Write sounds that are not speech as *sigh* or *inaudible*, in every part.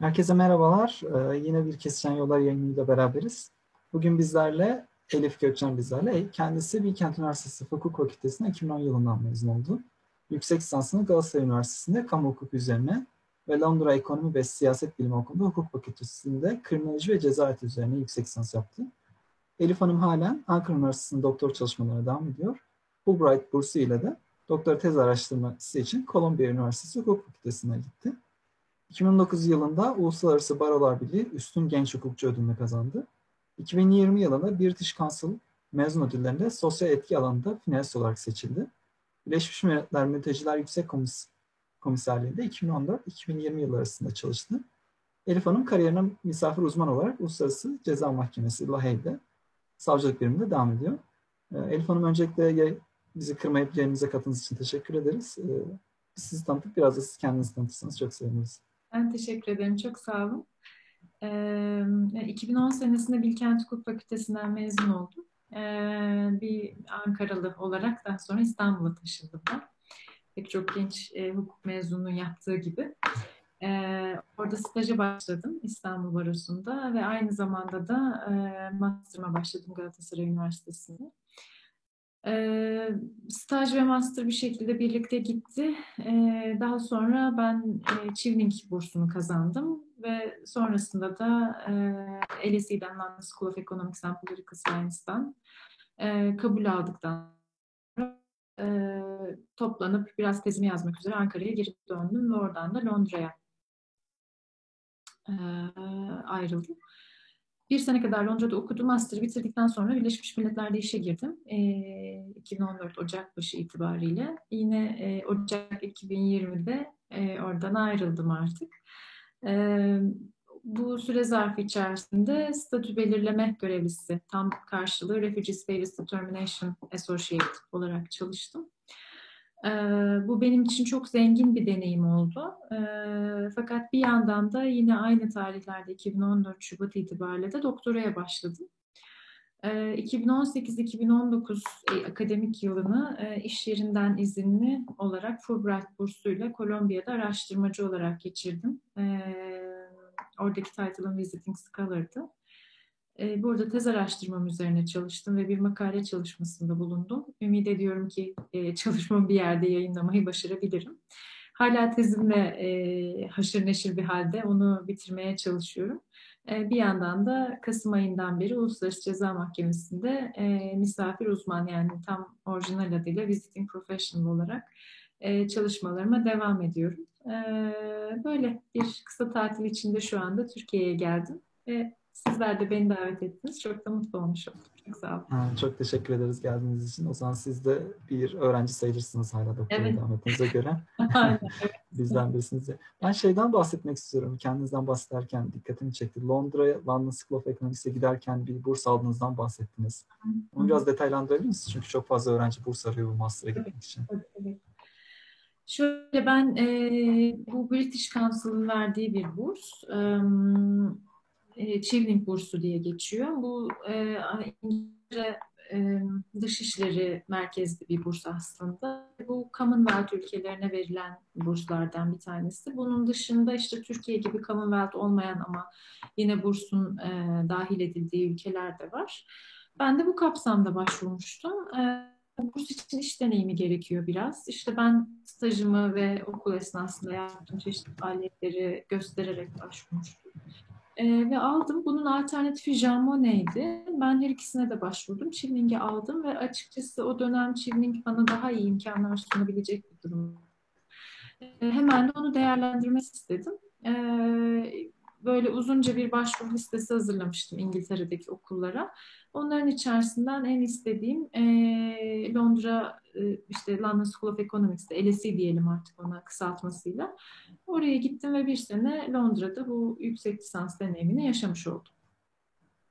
Herkese merhabalar. Ee, yine bir Kesişen Yollar yayınıyla beraberiz. Bugün bizlerle Elif Gökçen bizlerle. Kendisi Bilkent Üniversitesi Hukuk Fakültesi'ne 2010 yılından mezun oldu. Yüksek lisansını Galatasaray Üniversitesi'nde kamu hukuku üzerine ve Londra Ekonomi ve Siyaset Bilimi Okulu'nda hukuk fakültesinde kriminoloji ve ceza üzerine yüksek lisans yaptı. Elif Hanım halen Ankara Üniversitesi'nde doktor çalışmalarına devam ediyor. Fulbright bursu ile de doktor tez araştırması için Columbia Üniversitesi Hukuk Fakültesi'ne gitti. 2009 yılında Uluslararası Barolar Birliği Üstün Genç Hukukçu ödülünü kazandı. 2020 yılında British Council mezun ödüllerinde sosyal etki alanında finalist olarak seçildi. Birleşmiş Milletler Mülteciler Yüksek Komis Komiserliği'nde 2014-2020 yılları arasında çalıştı. Elif Hanım kariyerine misafir uzman olarak Uluslararası Ceza Mahkemesi Lahey'de savcılık biriminde devam ediyor. Ee, Elif Hanım öncelikle bizi kırmayıp yayınımıza katıldığınız için teşekkür ederiz. Ee, biz sizi tanıtıp biraz da siz kendinizi tanıtırsanız çok seviniriz. Ben teşekkür ederim. Çok sağ olun. Ee, 2010 senesinde Bilkent Hukuk Fakültesinden mezun oldum. Ee, bir Ankaralı olarak daha sonra İstanbul'a taşındım ben. Pek çok genç e, hukuk mezununun yaptığı gibi. Ee, orada staja başladım İstanbul Barosu'nda ve aynı zamanda da e, master'ıma başladım Galatasaray Üniversitesi'nde. E, staj ve master bir şekilde birlikte gitti. E, daha sonra ben e, Çivning bursunu kazandım ve sonrasında da e, LSE'den London School of Economics and Political Science'dan e, kabul aldıktan sonra e, toplanıp biraz tezimi yazmak üzere Ankara'ya geri döndüm ve oradan da Londra'ya e, ayrıldım. Bir sene kadar Londra'da okudum. Master'ı bitirdikten sonra Birleşmiş Milletler'de işe girdim. E, 2014 Ocak başı itibariyle. Yine e, Ocak 2020'de e, oradan ayrıldım artık. E, bu süre zarfı içerisinde statü belirleme görevlisi, tam karşılığı Refugee Status Determination Associate olarak çalıştım. Bu benim için çok zengin bir deneyim oldu. Fakat bir yandan da yine aynı tarihlerde 2014 Şubat itibariyle de doktoraya başladım. 2018-2019 e, akademik yılını iş yerinden izinli olarak Fulbright bursuyla Kolombiya'da araştırmacı olarak geçirdim. Oradaki title'ım Visiting Scholar'dı. E, burada tez araştırmam üzerine çalıştım ve bir makale çalışmasında bulundum. Ümit ediyorum ki e, çalışmamı bir yerde yayınlamayı başarabilirim. Hala tezimle e, haşır neşir bir halde onu bitirmeye çalışıyorum. E, bir yandan da Kasım ayından beri Uluslararası Ceza Mahkemesi'nde e, misafir uzman yani tam orijinal adıyla Visiting Professional olarak e, çalışmalarıma devam ediyorum. E, böyle bir kısa tatil içinde şu anda Türkiye'ye geldim ve Sizler de beni davet ettiniz. Çok da mutlu olmuş oldum. Çok sağ olun. Ha, çok teşekkür ederiz geldiğiniz için. O zaman siz de bir öğrenci sayılırsınız hala doktora evet. devam ettiğinize göre. *laughs* Bizden birisiniz. Ben şeyden bahsetmek istiyorum. Kendinizden bahsederken dikkatimi çekti. Londra'ya London School of Economics'e giderken bir burs aldığınızdan bahsettiniz. Onu biraz detaylandırabilir misiniz? Çünkü çok fazla öğrenci burs arıyor bu master'a gitmek için. Evet, evet. Şöyle ben e, bu British Council'ın verdiği bir burs. E, e, Çivling bursu diye geçiyor. Bu e, İngiltere e, Dışişleri merkezli bir burs aslında. Bu Commonwealth ülkelerine verilen burslardan bir tanesi. Bunun dışında işte Türkiye gibi Commonwealth olmayan ama yine bursun e, dahil edildiği ülkeler de var. Ben de bu kapsamda başvurmuştum. E, burs için iş deneyimi gerekiyor biraz. İşte ben stajımı ve okul esnasında yaptığım çeşitli faaliyetleri göstererek başvurmuştum. E, ve aldım. Bunun alternatifi Jamone'ydi. Ben her ikisine de başvurdum. Chivning'i aldım ve açıkçası o dönem Chivning bana daha iyi imkanlar sunabilecek bir durum. E, hemen de onu değerlendirmek istedim. E, böyle uzunca bir başvuru listesi hazırlamıştım İngiltere'deki okullara. Onların içerisinden en istediğim e, Londra e, işte London School of Economics'te LSE diyelim artık ona kısaltmasıyla. Oraya gittim ve bir sene Londra'da bu yüksek lisans deneyimini yaşamış oldum.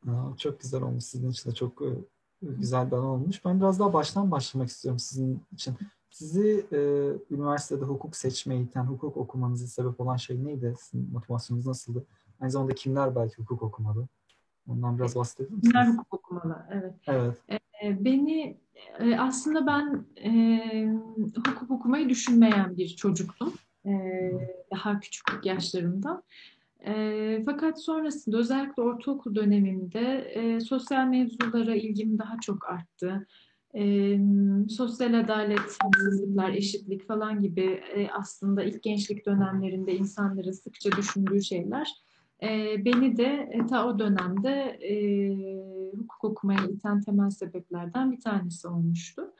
Aa, çok güzel olmuş sizin için de çok güzel bir an olmuş. Ben biraz daha baştan başlamak istiyorum sizin için. Sizi e, üniversitede hukuk seçmeye iten, hukuk okumanızı sebep olan şey neydi? Sizin motivasyonunuz nasıldı? Aynı zamanda kimler belki hukuk okumalı? Ondan biraz bahsedebilir misiniz? Kimler hukuk okumalı, evet. Evet. E, beni e, aslında ben e, hukuk okumayı düşünmeyen bir çocuktum. E, daha küçüklük yaşlarımda. E, fakat sonrasında özellikle ortaokul dönemimde e, sosyal mevzulara ilgim daha çok arttı. E, sosyal adalet, haksızlıklar, eşitlik falan gibi e, aslında ilk gençlik dönemlerinde insanların sıkça düşündüğü şeyler e, beni de e, ta o dönemde e, hukuk okumaya iten temel sebeplerden bir tanesi olmuştu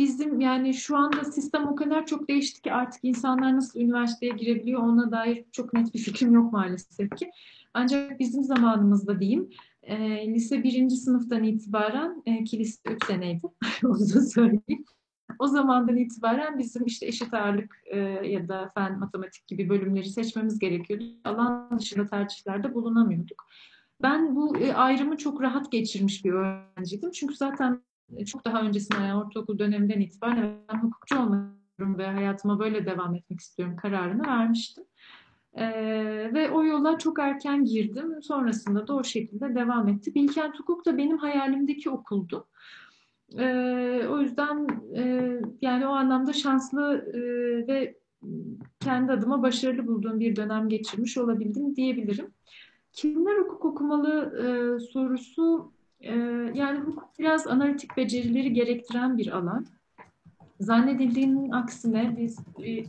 bizim yani şu anda sistem o kadar çok değişti ki artık insanlar nasıl üniversiteye girebiliyor ona dair çok net bir fikrim yok maalesef ki. Ancak bizim zamanımızda diyeyim e, lise birinci sınıftan itibaren e, ki lise üç seneydi *laughs* onu da söyleyeyim. O zamandan itibaren bizim işte eşit ağırlık e, ya da fen, matematik gibi bölümleri seçmemiz gerekiyordu. Alan dışında tercihlerde bulunamıyorduk. Ben bu e, ayrımı çok rahat geçirmiş bir öğrenciydim. Çünkü zaten e, çok daha öncesinde yani ortaokul döneminden itibaren ben hukukçu olmak ve hayatıma böyle devam etmek istiyorum kararını vermiştim. Ee, ve o yola çok erken girdim. Sonrasında da o şekilde devam etti. Bilkent Hukuk da benim hayalimdeki okuldu. Ee, o yüzden e, yani o anlamda şanslı e, ve kendi adıma başarılı bulduğum bir dönem geçirmiş olabildim diyebilirim. Kimler hukuk okumalı e, sorusu ee, yani hukuk biraz analitik becerileri gerektiren bir alan. Zannedildiğinin aksine biz e,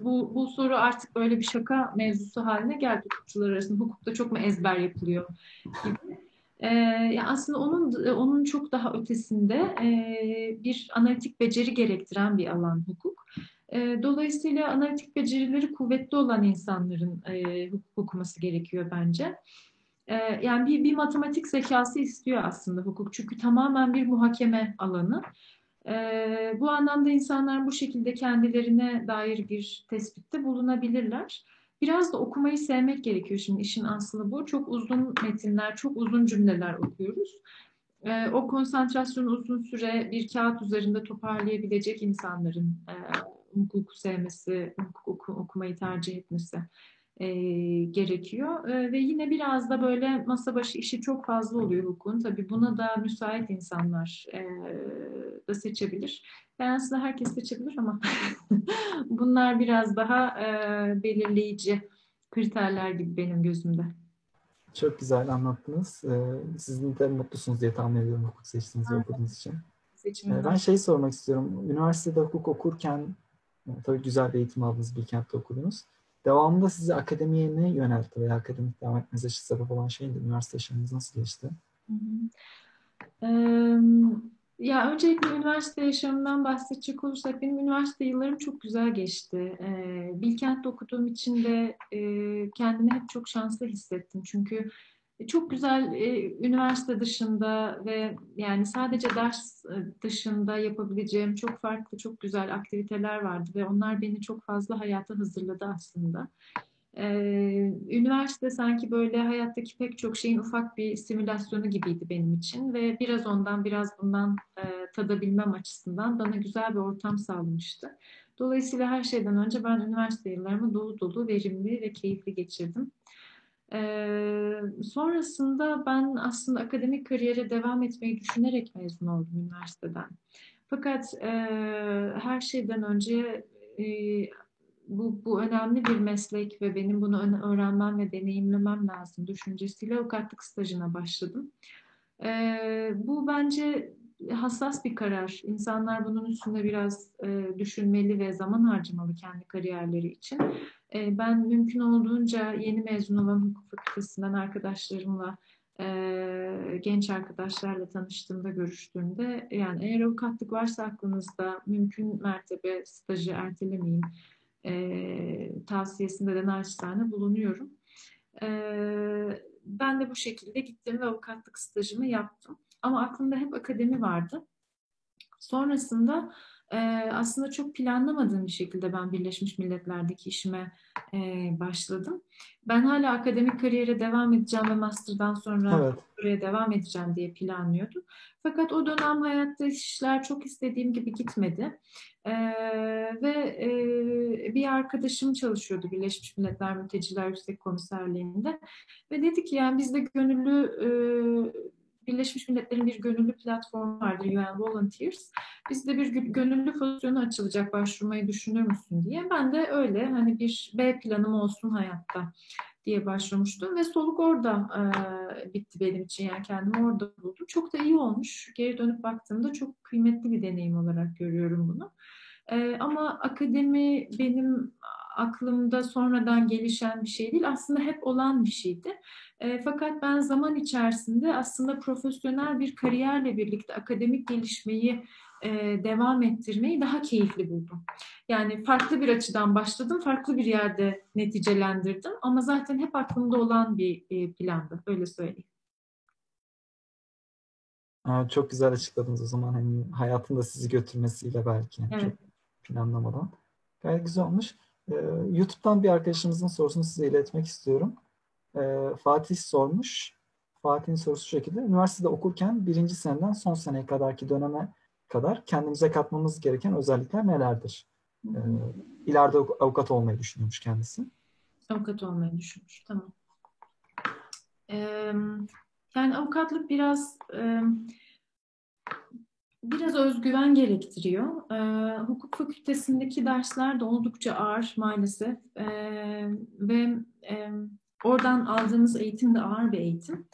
bu, bu soru artık böyle bir şaka mevzusu haline geldi hukukçular arasında. Hukukta çok mu ezber yapılıyor gibi. Yani aslında onun onun çok daha ötesinde e, bir analitik beceri gerektiren bir alan hukuk. E, dolayısıyla analitik becerileri kuvvetli olan insanların e, hukuk okuması gerekiyor bence. Ee, yani bir, bir matematik zekası istiyor aslında hukuk. Çünkü tamamen bir muhakeme alanı. Ee, bu anlamda insanlar bu şekilde kendilerine dair bir tespitte bulunabilirler. Biraz da okumayı sevmek gerekiyor şimdi işin aslı bu. Çok uzun metinler, çok uzun cümleler okuyoruz. Ee, o konsantrasyonu uzun süre bir kağıt üzerinde toparlayabilecek insanların e, hukuku sevmesi, hukuk oku, okumayı tercih etmesi e, gerekiyor. E, ve yine biraz da böyle masa başı işi çok fazla oluyor hukukun. Tabii buna da müsait insanlar e, da seçebilir. Yani aslında herkes seçebilir ama *laughs* bunlar biraz daha e, belirleyici kriterler gibi benim gözümde. Çok güzel anlattınız. Ee, sizin de mutlusunuz diye tahmin ediyorum hukuk seçtiğiniz ve okuduğunuz için. Seçimden. Ben şey sormak istiyorum. Üniversitede hukuk okurken tabii güzel bir eğitim aldınız, Bilkent'te okudunuz. Devamında sizi akademiye ne yöneltti veya akademik devam etmenize sebep olan şey neydi? Üniversite yaşamınız nasıl geçti? ya öncelikle üniversite yaşamından bahsedecek olursak benim üniversite yıllarım çok güzel geçti. Bilkent'te okuduğum için de kendimi hep çok şanslı hissettim. Çünkü çok güzel e, üniversite dışında ve yani sadece ders e, dışında yapabileceğim çok farklı, çok güzel aktiviteler vardı ve onlar beni çok fazla hayata hazırladı aslında. Ee, üniversite sanki böyle hayattaki pek çok şeyin ufak bir simülasyonu gibiydi benim için ve biraz ondan biraz bundan e, tadabilmem açısından bana güzel bir ortam sağlamıştı. Dolayısıyla her şeyden önce ben üniversite yıllarımı dolu dolu, verimli ve keyifli geçirdim. Ee, sonrasında ben aslında akademik kariyere devam etmeyi düşünerek mezun oldum üniversiteden. Fakat e, her şeyden önce e, bu, bu önemli bir meslek ve benim bunu öğrenmem ve deneyimlemem lazım düşüncesiyle avukatlık stajına başladım. E, bu bence hassas bir karar. İnsanlar bunun üstünde biraz e, düşünmeli ve zaman harcamalı kendi kariyerleri için. E, ben mümkün olduğunca yeni mezun olan hukuk fakültesinden arkadaşlarımla e, genç arkadaşlarla tanıştığımda, görüştüğümde yani eğer avukatlık varsa aklınızda mümkün mertebe stajı ertelemeyin e, tavsiyesinde de naçizane bulunuyorum. E, ben de bu şekilde gittim ve avukatlık stajımı yaptım. Ama aklımda hep akademi vardı. Sonrasında e, aslında çok planlamadığım bir şekilde ben Birleşmiş Milletler'deki işime e, başladım. Ben hala akademik kariyere devam edeceğim ve master'dan sonra evet. buraya devam edeceğim diye planlıyordum. Fakat o dönem hayatta işler çok istediğim gibi gitmedi. Ve e, bir arkadaşım çalışıyordu Birleşmiş Milletler Mülteciler Yüksek Komiserliği'nde ve dedi ki yani bizde gönüllü e, Birleşmiş Milletler'in bir gönüllü platformu vardır UN Volunteers. Bizde bir gönüllü pozisyonu açılacak başvurmayı düşünür müsün diye. Ben de öyle hani bir B planım olsun hayatta diye başvurmuştum ve soluk orada e, bitti benim için. Yani kendimi orada buldum. Çok da iyi olmuş. Geri dönüp baktığımda çok kıymetli bir deneyim olarak görüyorum bunu. E, ama akademi benim aklımda sonradan gelişen bir şey değil. Aslında hep olan bir şeydi. E, fakat ben zaman içerisinde aslında profesyonel bir kariyerle birlikte akademik gelişmeyi e, devam ettirmeyi daha keyifli buldum. Yani farklı bir açıdan başladım, farklı bir yerde neticelendirdim ama zaten hep aklımda olan bir e, plandı, öyle söyleyeyim. çok güzel açıkladınız o zaman hani hayatında sizi götürmesiyle belki evet. çok planlamadan. Gayet güzel olmuş. Ee, YouTube'dan bir arkadaşımızın sorusunu size iletmek istiyorum. Ee, Fatih sormuş. Fatih'in sorusu şu şekilde. Üniversitede okurken birinci seneden son seneye kadarki döneme kadar kendimize katmamız gereken özellikler nelerdir? İleride avukat olmayı düşünüyormuş kendisi. Avukat olmayı düşünmüş. Tamam. Yani avukatlık biraz e, biraz özgüven gerektiriyor. Ee, hukuk fakültesindeki dersler de oldukça ağır maalesef ee, ve e, oradan aldığımız eğitim de ağır bir eğitim.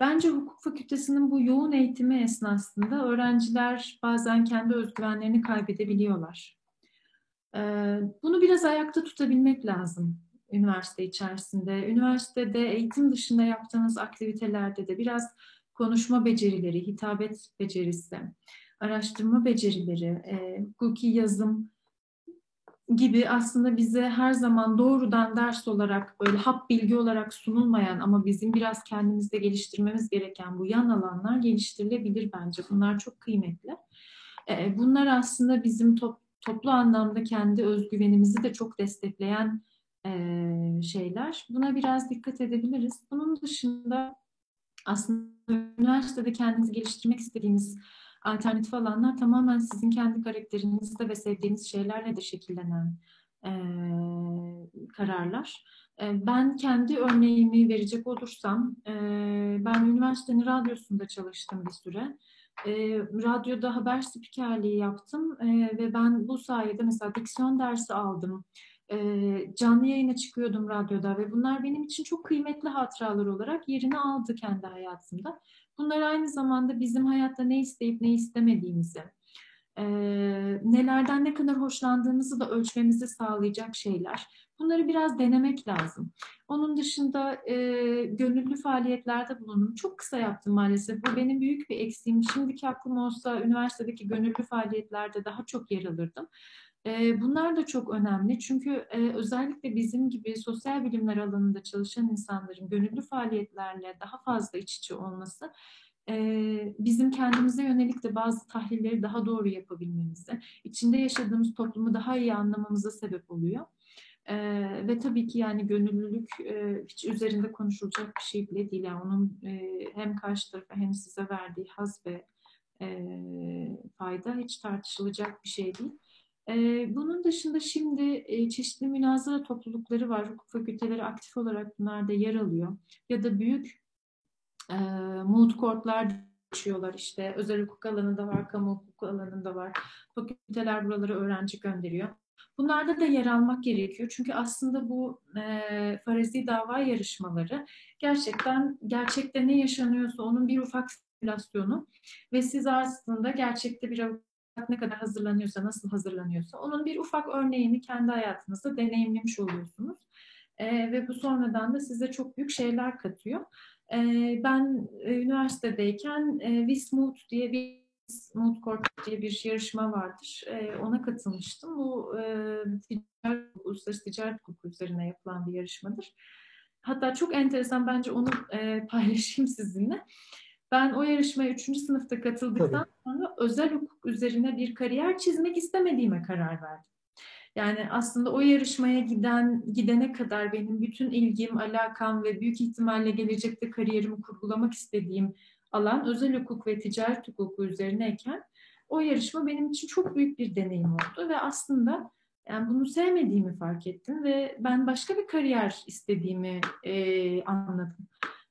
Bence hukuk fakültesinin bu yoğun eğitimi esnasında öğrenciler bazen kendi özgüvenlerini kaybedebiliyorlar. Ee, bunu biraz ayakta tutabilmek lazım üniversite içerisinde. Üniversitede eğitim dışında yaptığınız aktivitelerde de biraz konuşma becerileri, hitabet becerisi, araştırma becerileri, e, hukuki yazım gibi aslında bize her zaman doğrudan ders olarak böyle hap bilgi olarak sunulmayan ama bizim biraz kendimizde geliştirmemiz gereken bu yan alanlar geliştirilebilir bence. Bunlar çok kıymetli. E, bunlar aslında bizim top, toplu anlamda kendi özgüvenimizi de çok destekleyen e, şeyler. Buna biraz dikkat edebiliriz. Bunun dışında aslında üniversitede kendinizi geliştirmek istediğiniz alternatif alanlar tamamen sizin kendi karakterinizde ve sevdiğiniz şeylerle de şekillenen e, kararlar. E, ben kendi örneğimi verecek olursam, e, ben üniversitenin radyosunda çalıştım bir süre. E, radyoda haber spikerliği yaptım e, ve ben bu sayede mesela diksiyon dersi aldım e, canlı yayına çıkıyordum radyoda ve bunlar benim için çok kıymetli hatıralar olarak yerini aldı kendi hayatımda. Bunlar aynı zamanda bizim hayatta ne isteyip ne istemediğimizi, e, nelerden ne kadar hoşlandığımızı da ölçmemizi sağlayacak şeyler. Bunları biraz denemek lazım. Onun dışında e, gönüllü faaliyetlerde bulundum. Çok kısa yaptım maalesef. Bu benim büyük bir eksiğim. Şimdiki aklım olsa üniversitedeki gönüllü faaliyetlerde daha çok yer alırdım. Bunlar da çok önemli çünkü özellikle bizim gibi sosyal bilimler alanında çalışan insanların gönüllü faaliyetlerle daha fazla iç içe olması bizim kendimize yönelik de bazı tahlilleri daha doğru yapabilmemizi, içinde yaşadığımız toplumu daha iyi anlamamıza sebep oluyor. Ve tabii ki yani gönüllülük hiç üzerinde konuşulacak bir şey bile değil. Yani onun hem karşı tarafa hem size verdiği haz ve fayda hiç tartışılacak bir şey değil. Bunun dışında şimdi çeşitli münazara toplulukları var. Hukuk fakülteleri aktif olarak bunlarda yer alıyor. Ya da büyük e, mood courtlar açıyorlar işte. Özel hukuk alanında var, kamu hukuk alanında var. Fakülteler buralara öğrenci gönderiyor. Bunlarda da yer almak gerekiyor. Çünkü aslında bu e, farazi dava yarışmaları gerçekten gerçekte ne yaşanıyorsa onun bir ufak simülasyonu ve siz aslında gerçekte bir ne kadar hazırlanıyorsa, nasıl hazırlanıyorsa onun bir ufak örneğini kendi hayatınızda deneyimlemiş oluyorsunuz. E, ve bu sonradan da size çok büyük şeyler katıyor. E, ben e, üniversitedeyken e, Wismut diye bir Mood Court diye bir yarışma vardır. E, ona katılmıştım. Bu e, ticaret, uluslararası ticaret hukuku üzerine yapılan bir yarışmadır. Hatta çok enteresan bence onu e, *laughs* paylaşayım sizinle. Ben o yarışmaya 3. sınıfta katıldıktan Tabii. sonra özel hukuk üzerine bir kariyer çizmek istemediğime karar verdim. Yani aslında o yarışmaya giden gidene kadar benim bütün ilgim, alakam ve büyük ihtimalle gelecekte kariyerimi kurgulamak istediğim alan özel hukuk ve ticaret hukuku üzerineyken o yarışma benim için çok büyük bir deneyim oldu ve aslında yani bunu sevmediğimi fark ettim ve ben başka bir kariyer istediğimi e, anladım.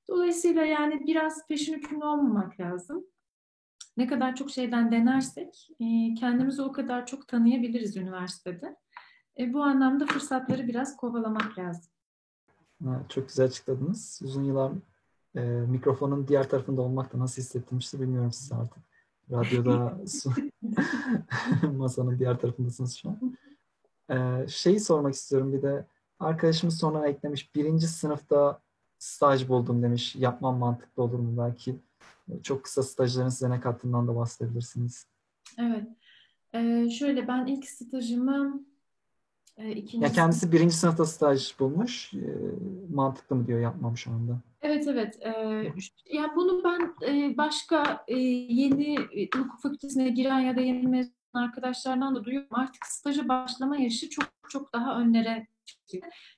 Dolayısıyla yani biraz peşin hükümlü olmamak lazım. Ne kadar çok şeyden denersek e, kendimizi o kadar çok tanıyabiliriz üniversitede. E, bu anlamda fırsatları biraz kovalamak lazım. çok güzel açıkladınız. Uzun yıllar e, mikrofonun diğer tarafında olmakta nasıl hissettirmişti bilmiyorum siz artık. Radyoda *laughs* *laughs* masanın diğer tarafındasınız şu an. E, şeyi sormak istiyorum bir de arkadaşımız sonra eklemiş birinci sınıfta staj buldum demiş. Yapmam mantıklı olur mu? Belki çok kısa stajların size ne kattığından da bahsedebilirsiniz. Evet. Ee, şöyle ben ilk stajımı e, ikinci ya kendisi birinci sınıfta staj bulmuş. E, mantıklı mı diyor yapmam şu anda. Evet evet. E, yani bunu ben e, başka e, yeni hukuk fakültesine giren ya da yeni mezun arkadaşlardan da duyuyorum. Artık staja başlama yaşı çok çok daha önlere.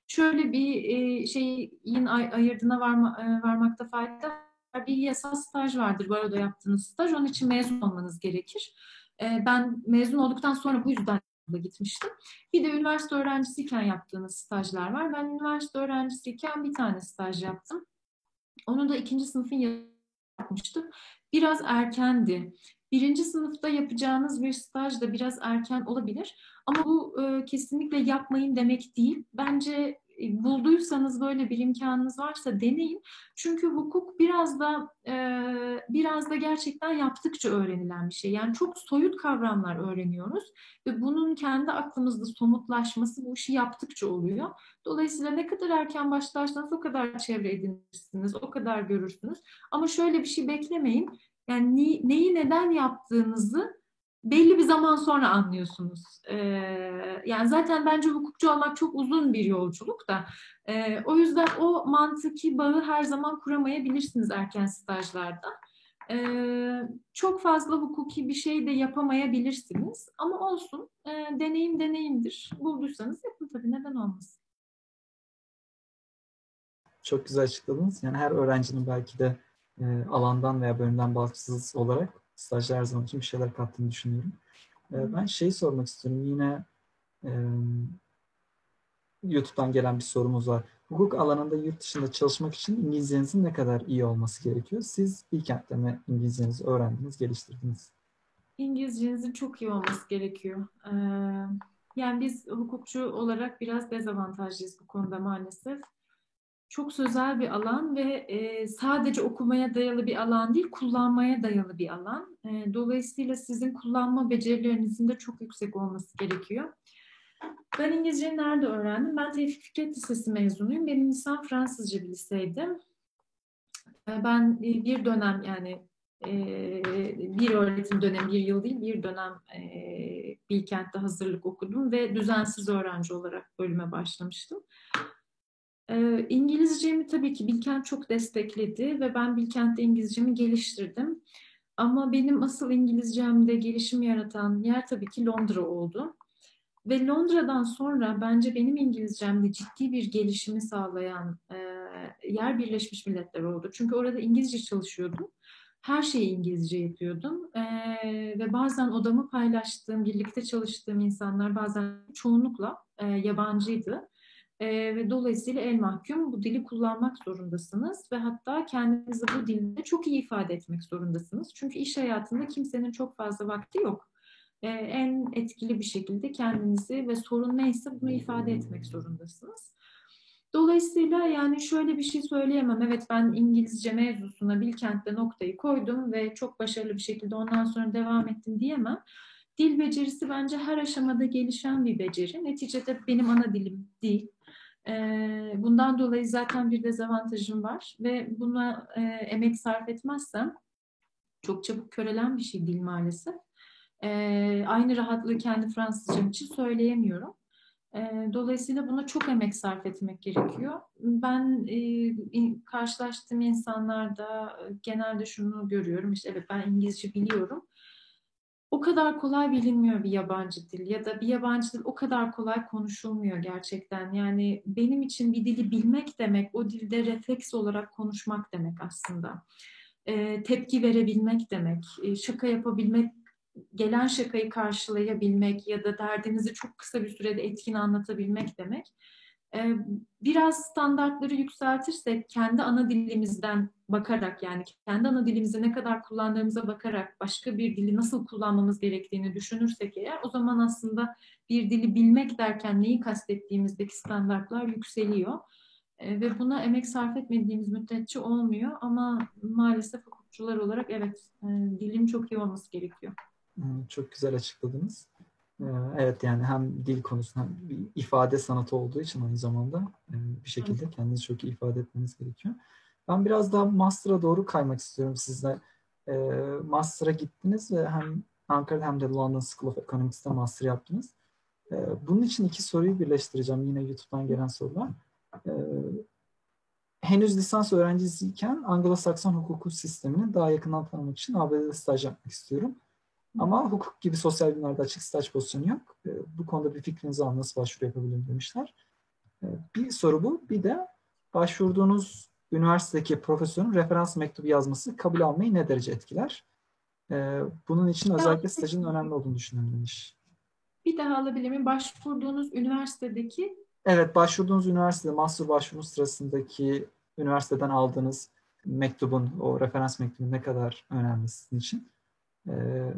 Şöyle bir e, şeyin ay, ayırdığına varma, e, varmakta fayda var. Bir yasal staj vardır bu arada yaptığınız staj. Onun için mezun olmanız gerekir. E, ben mezun olduktan sonra bu yüzden gitmiştim. Bir de üniversite öğrencisiyken yaptığınız stajlar var. Ben üniversite öğrencisiyken bir tane staj yaptım. Onu da ikinci sınıfın yapmıştım. Biraz erkendi. Birinci sınıfta yapacağınız bir staj da biraz erken olabilir. Ama bu e, kesinlikle yapmayın demek değil. Bence e, bulduysanız böyle bir imkanınız varsa deneyin. Çünkü hukuk biraz da e, biraz da gerçekten yaptıkça öğrenilen bir şey. Yani çok soyut kavramlar öğreniyoruz ve bunun kendi aklımızda somutlaşması bu işi yaptıkça oluyor. Dolayısıyla ne kadar erken başlarsanız o kadar çevre edinirsiniz, o kadar görürsünüz. Ama şöyle bir şey beklemeyin. Yani neyi neden yaptığınızı belli bir zaman sonra anlıyorsunuz. Ee, yani zaten bence hukukçu olmak çok uzun bir yolculuk da. Ee, o yüzden o mantıki bağı her zaman kuramayabilirsiniz erken stajlarda. Ee, çok fazla hukuki bir şey de yapamayabilirsiniz. Ama olsun. E, deneyim deneyimdir. Bulduysanız yapın tabii. Neden olmasın? Çok güzel açıkladınız. Yani her öğrencinin belki de e, alandan veya bölümden bağımsız olarak stajyer her zaman için bir şeyler kattığını düşünüyorum. E, ben şeyi sormak istiyorum. Yine e, YouTube'dan gelen bir sorumuz var. Hukuk alanında yurt dışında çalışmak için İngilizcenizin ne kadar iyi olması gerekiyor? Siz Bilkent'te mi İngilizcenizi öğrendiniz, geliştirdiniz? İngilizcenizin çok iyi olması gerekiyor. Ee, yani biz hukukçu olarak biraz dezavantajlıyız bu konuda maalesef çok sözel bir alan ve e, sadece okumaya dayalı bir alan değil, kullanmaya dayalı bir alan. E, dolayısıyla sizin kullanma becerilerinizin de çok yüksek olması gerekiyor. Ben İngilizceyi nerede öğrendim? Ben Tevfik Fikret Lisesi mezunuyum. Benim lisem Fransızca bir liseydi. Ben bir dönem yani bir öğretim dönemi, bir yıl değil, bir dönem Bilkent'te hazırlık okudum ve düzensiz öğrenci olarak bölüme başlamıştım. İngilizcemi tabii ki Bilkent çok destekledi ve ben Bilkent'te İngilizcemi geliştirdim. Ama benim asıl İngilizcemde gelişim yaratan yer tabii ki Londra oldu. Ve Londra'dan sonra bence benim İngilizcemde ciddi bir gelişimi sağlayan yer Birleşmiş Milletler oldu. Çünkü orada İngilizce çalışıyordum. Her şeyi İngilizce yapıyordum. Ve bazen odamı paylaştığım, birlikte çalıştığım insanlar bazen çoğunlukla yabancıydı. E, ve dolayısıyla el mahkum bu dili kullanmak zorundasınız ve hatta kendinizi bu dilde çok iyi ifade etmek zorundasınız. Çünkü iş hayatında kimsenin çok fazla vakti yok. E, en etkili bir şekilde kendinizi ve sorun neyse bunu ifade etmek zorundasınız. Dolayısıyla yani şöyle bir şey söyleyemem. Evet ben İngilizce mevzusuna Bilkent'te noktayı koydum ve çok başarılı bir şekilde ondan sonra devam ettim diyemem. Dil becerisi bence her aşamada gelişen bir beceri. Neticede benim ana dilim değil. Bundan dolayı zaten bir dezavantajım var ve buna emek sarf etmezsem çok çabuk körelen bir şey değil maalesef. Aynı rahatlığı kendi Fransızcam için söyleyemiyorum. Dolayısıyla buna çok emek sarf etmek gerekiyor. Ben karşılaştığım insanlarda genelde şunu görüyorum. İşte evet ben İngilizce biliyorum o kadar kolay bilinmiyor bir yabancı dil ya da bir yabancı dil o kadar kolay konuşulmuyor gerçekten. Yani benim için bir dili bilmek demek o dilde refleks olarak konuşmak demek aslında. E, tepki verebilmek demek, e, şaka yapabilmek, gelen şakayı karşılayabilmek ya da derdinizi çok kısa bir sürede etkin anlatabilmek demek. Biraz standartları yükseltirsek kendi ana dilimizden bakarak yani kendi ana dilimizi ne kadar kullandığımıza bakarak başka bir dili nasıl kullanmamız gerektiğini düşünürsek eğer o zaman aslında bir dili bilmek derken neyi kastettiğimizdeki standartlar yükseliyor. Ve buna emek sarf etmediğimiz müddetçe olmuyor ama maalesef hukukçular olarak evet e, dilin çok iyi olması gerekiyor. Çok güzel açıkladınız. Ee, evet yani hem dil konusu hem ifade sanatı olduğu için aynı zamanda e, bir şekilde kendinizi çok iyi ifade etmeniz gerekiyor. Ben biraz daha master'a doğru kaymak istiyorum sizle. Ee, master'a gittiniz ve hem Ankara'da hem de London School of Economics'te master yaptınız. Ee, bunun için iki soruyu birleştireceğim. Yine YouTube'dan gelen sorular. Henüz lisans öğrencisiyken Anglo-Sakson hukuku sistemini daha yakından tanımak için ABD'de staj yapmak istiyorum. Ama hukuk gibi sosyal bilimlerde açık staj pozisyonu yok. E, bu konuda bir fikrinizi al nasıl başvuru yapabilirim demişler. E, bir soru bu. Bir de başvurduğunuz üniversitedeki profesörün referans mektubu yazması kabul almayı ne derece etkiler? E, bunun için özellikle stajın önemli olduğunu düşünüyorum demiş. Bir daha alabilir miyim? Başvurduğunuz üniversitedeki? Evet, başvurduğunuz üniversitede, master başvurunuz sırasındaki üniversiteden aldığınız mektubun, o referans mektubu ne kadar önemli sizin için? Ee,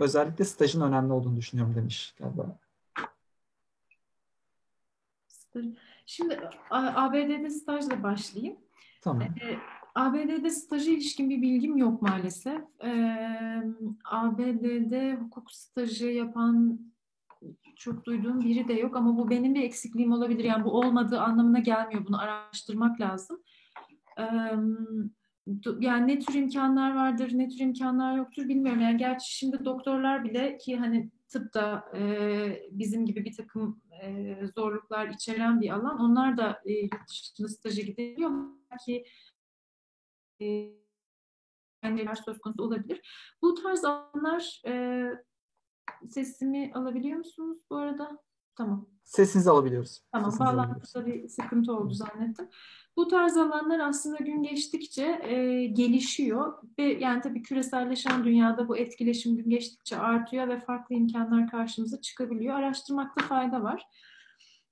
özellikle stajın önemli olduğunu düşünüyorum demiş galiba. Şimdi ABD'de stajla başlayayım. Tamam. Ee, ABD'de staja ilişkin bir bilgim yok maalesef. Ee, ABD'de hukuk stajı yapan çok duyduğum biri de yok ama bu benim bir eksikliğim olabilir. Yani bu olmadığı anlamına gelmiyor. Bunu araştırmak lazım. Ee, yani ne tür imkanlar vardır, ne tür imkanlar yoktur bilmiyorum. Yani gerçi şimdi doktorlar bile ki hani tıpta e, bizim gibi bir takım e, zorluklar içeren bir alan. Onlar da e, yurt dışında staja gidebiliyor. Belki e, yani söz konusu olabilir. Bu tarz alanlar e, sesimi alabiliyor musunuz bu arada? Tamam. Sesinizi alabiliyoruz. Tamam, bağlantıda bir sıkıntı oldu zannettim. Bu tarz alanlar aslında gün geçtikçe e, gelişiyor ve yani tabii küreselleşen dünyada bu etkileşim gün geçtikçe artıyor ve farklı imkanlar karşımıza çıkabiliyor. Araştırmakta fayda var.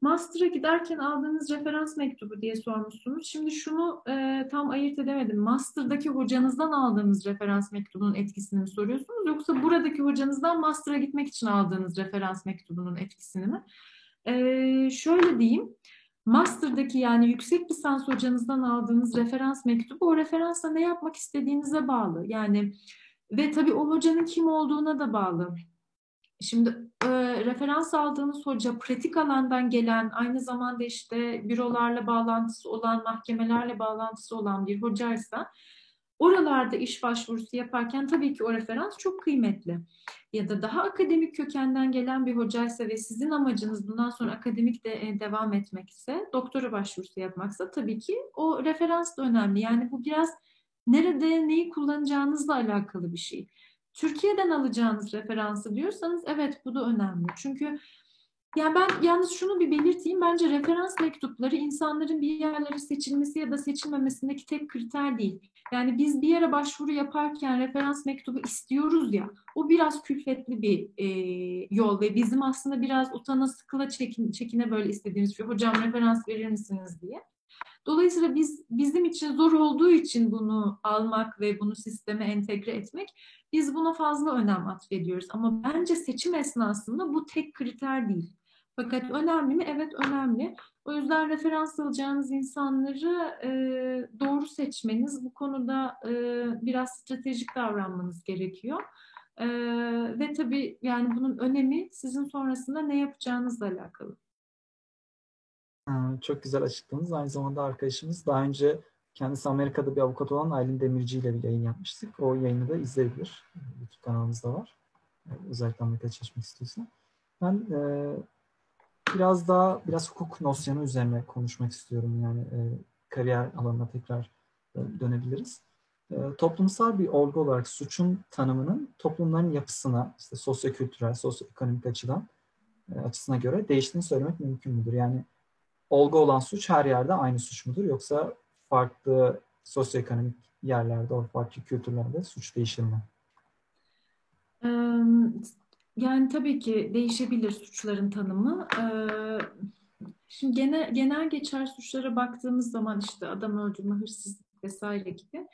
Master'a giderken aldığınız referans mektubu diye sormuşsunuz. Şimdi şunu e, tam ayırt edemedim. Master'daki hocanızdan aldığınız referans mektubunun etkisini mi soruyorsunuz? Yoksa buradaki hocanızdan master'a gitmek için aldığınız referans mektubunun etkisini mi? E, şöyle diyeyim. Master'daki yani yüksek lisans hocanızdan aldığınız referans mektubu o referansla ne yapmak istediğinize bağlı. Yani ve tabii o hocanın kim olduğuna da bağlı. Şimdi e, referans aldığınız hoca pratik alandan gelen, aynı zamanda işte bürolarla bağlantısı olan, mahkemelerle bağlantısı olan bir hocaysa oralarda iş başvurusu yaparken tabii ki o referans çok kıymetli. Ya da daha akademik kökenden gelen bir hocaysa ve sizin amacınız bundan sonra akademik de e, devam etmekse, doktora başvurusu yapmaksa tabii ki o referans da önemli. Yani bu biraz nerede neyi kullanacağınızla alakalı bir şey. Türkiye'den alacağınız referansı diyorsanız evet bu da önemli. Çünkü yani ben yalnız şunu bir belirteyim. Bence referans mektupları insanların bir yerlere seçilmesi ya da seçilmemesindeki tek kriter değil. Yani biz bir yere başvuru yaparken referans mektubu istiyoruz ya, o biraz külfetli bir e, yol ve bizim aslında biraz utana sıkıla çekin, çekine böyle istediğimiz şey. Hocam referans verir misiniz diye. Dolayısıyla biz bizim için zor olduğu için bunu almak ve bunu sisteme entegre etmek biz buna fazla önem atfediyoruz. Ama bence seçim esnasında bu tek kriter değil. Fakat önemli mi? Evet önemli. O yüzden referans alacağınız insanları e, doğru seçmeniz, bu konuda e, biraz stratejik davranmanız gerekiyor. E, ve tabii yani bunun önemi sizin sonrasında ne yapacağınızla alakalı. Çok güzel açıkladınız. Aynı zamanda arkadaşımız daha önce kendisi Amerika'da bir avukat olan Aylin Demirci ile bir yayın yapmıştık. O yayını da izleyebilir. YouTube kanalımızda var. Özellikle Amerika'da çalışmak istiyorsa. Ben e, biraz daha biraz hukuk nosyonu üzerine konuşmak istiyorum. Yani e, kariyer alanına tekrar e, dönebiliriz. E, toplumsal bir olgu olarak suçun tanımının toplumların yapısına, işte sosyo-kültürel, sosyo-ekonomik açıdan e, açısına göre değiştiğini söylemek mümkün müdür? Yani olgu olan suç her yerde aynı suç mudur? Yoksa farklı sosyoekonomik yerlerde, farklı kültürlerde suç değişir mi? Yani tabii ki değişebilir suçların tanımı. Şimdi genel, genel geçer suçlara baktığımız zaman işte adam öldürme, hırsızlık vesaire gibi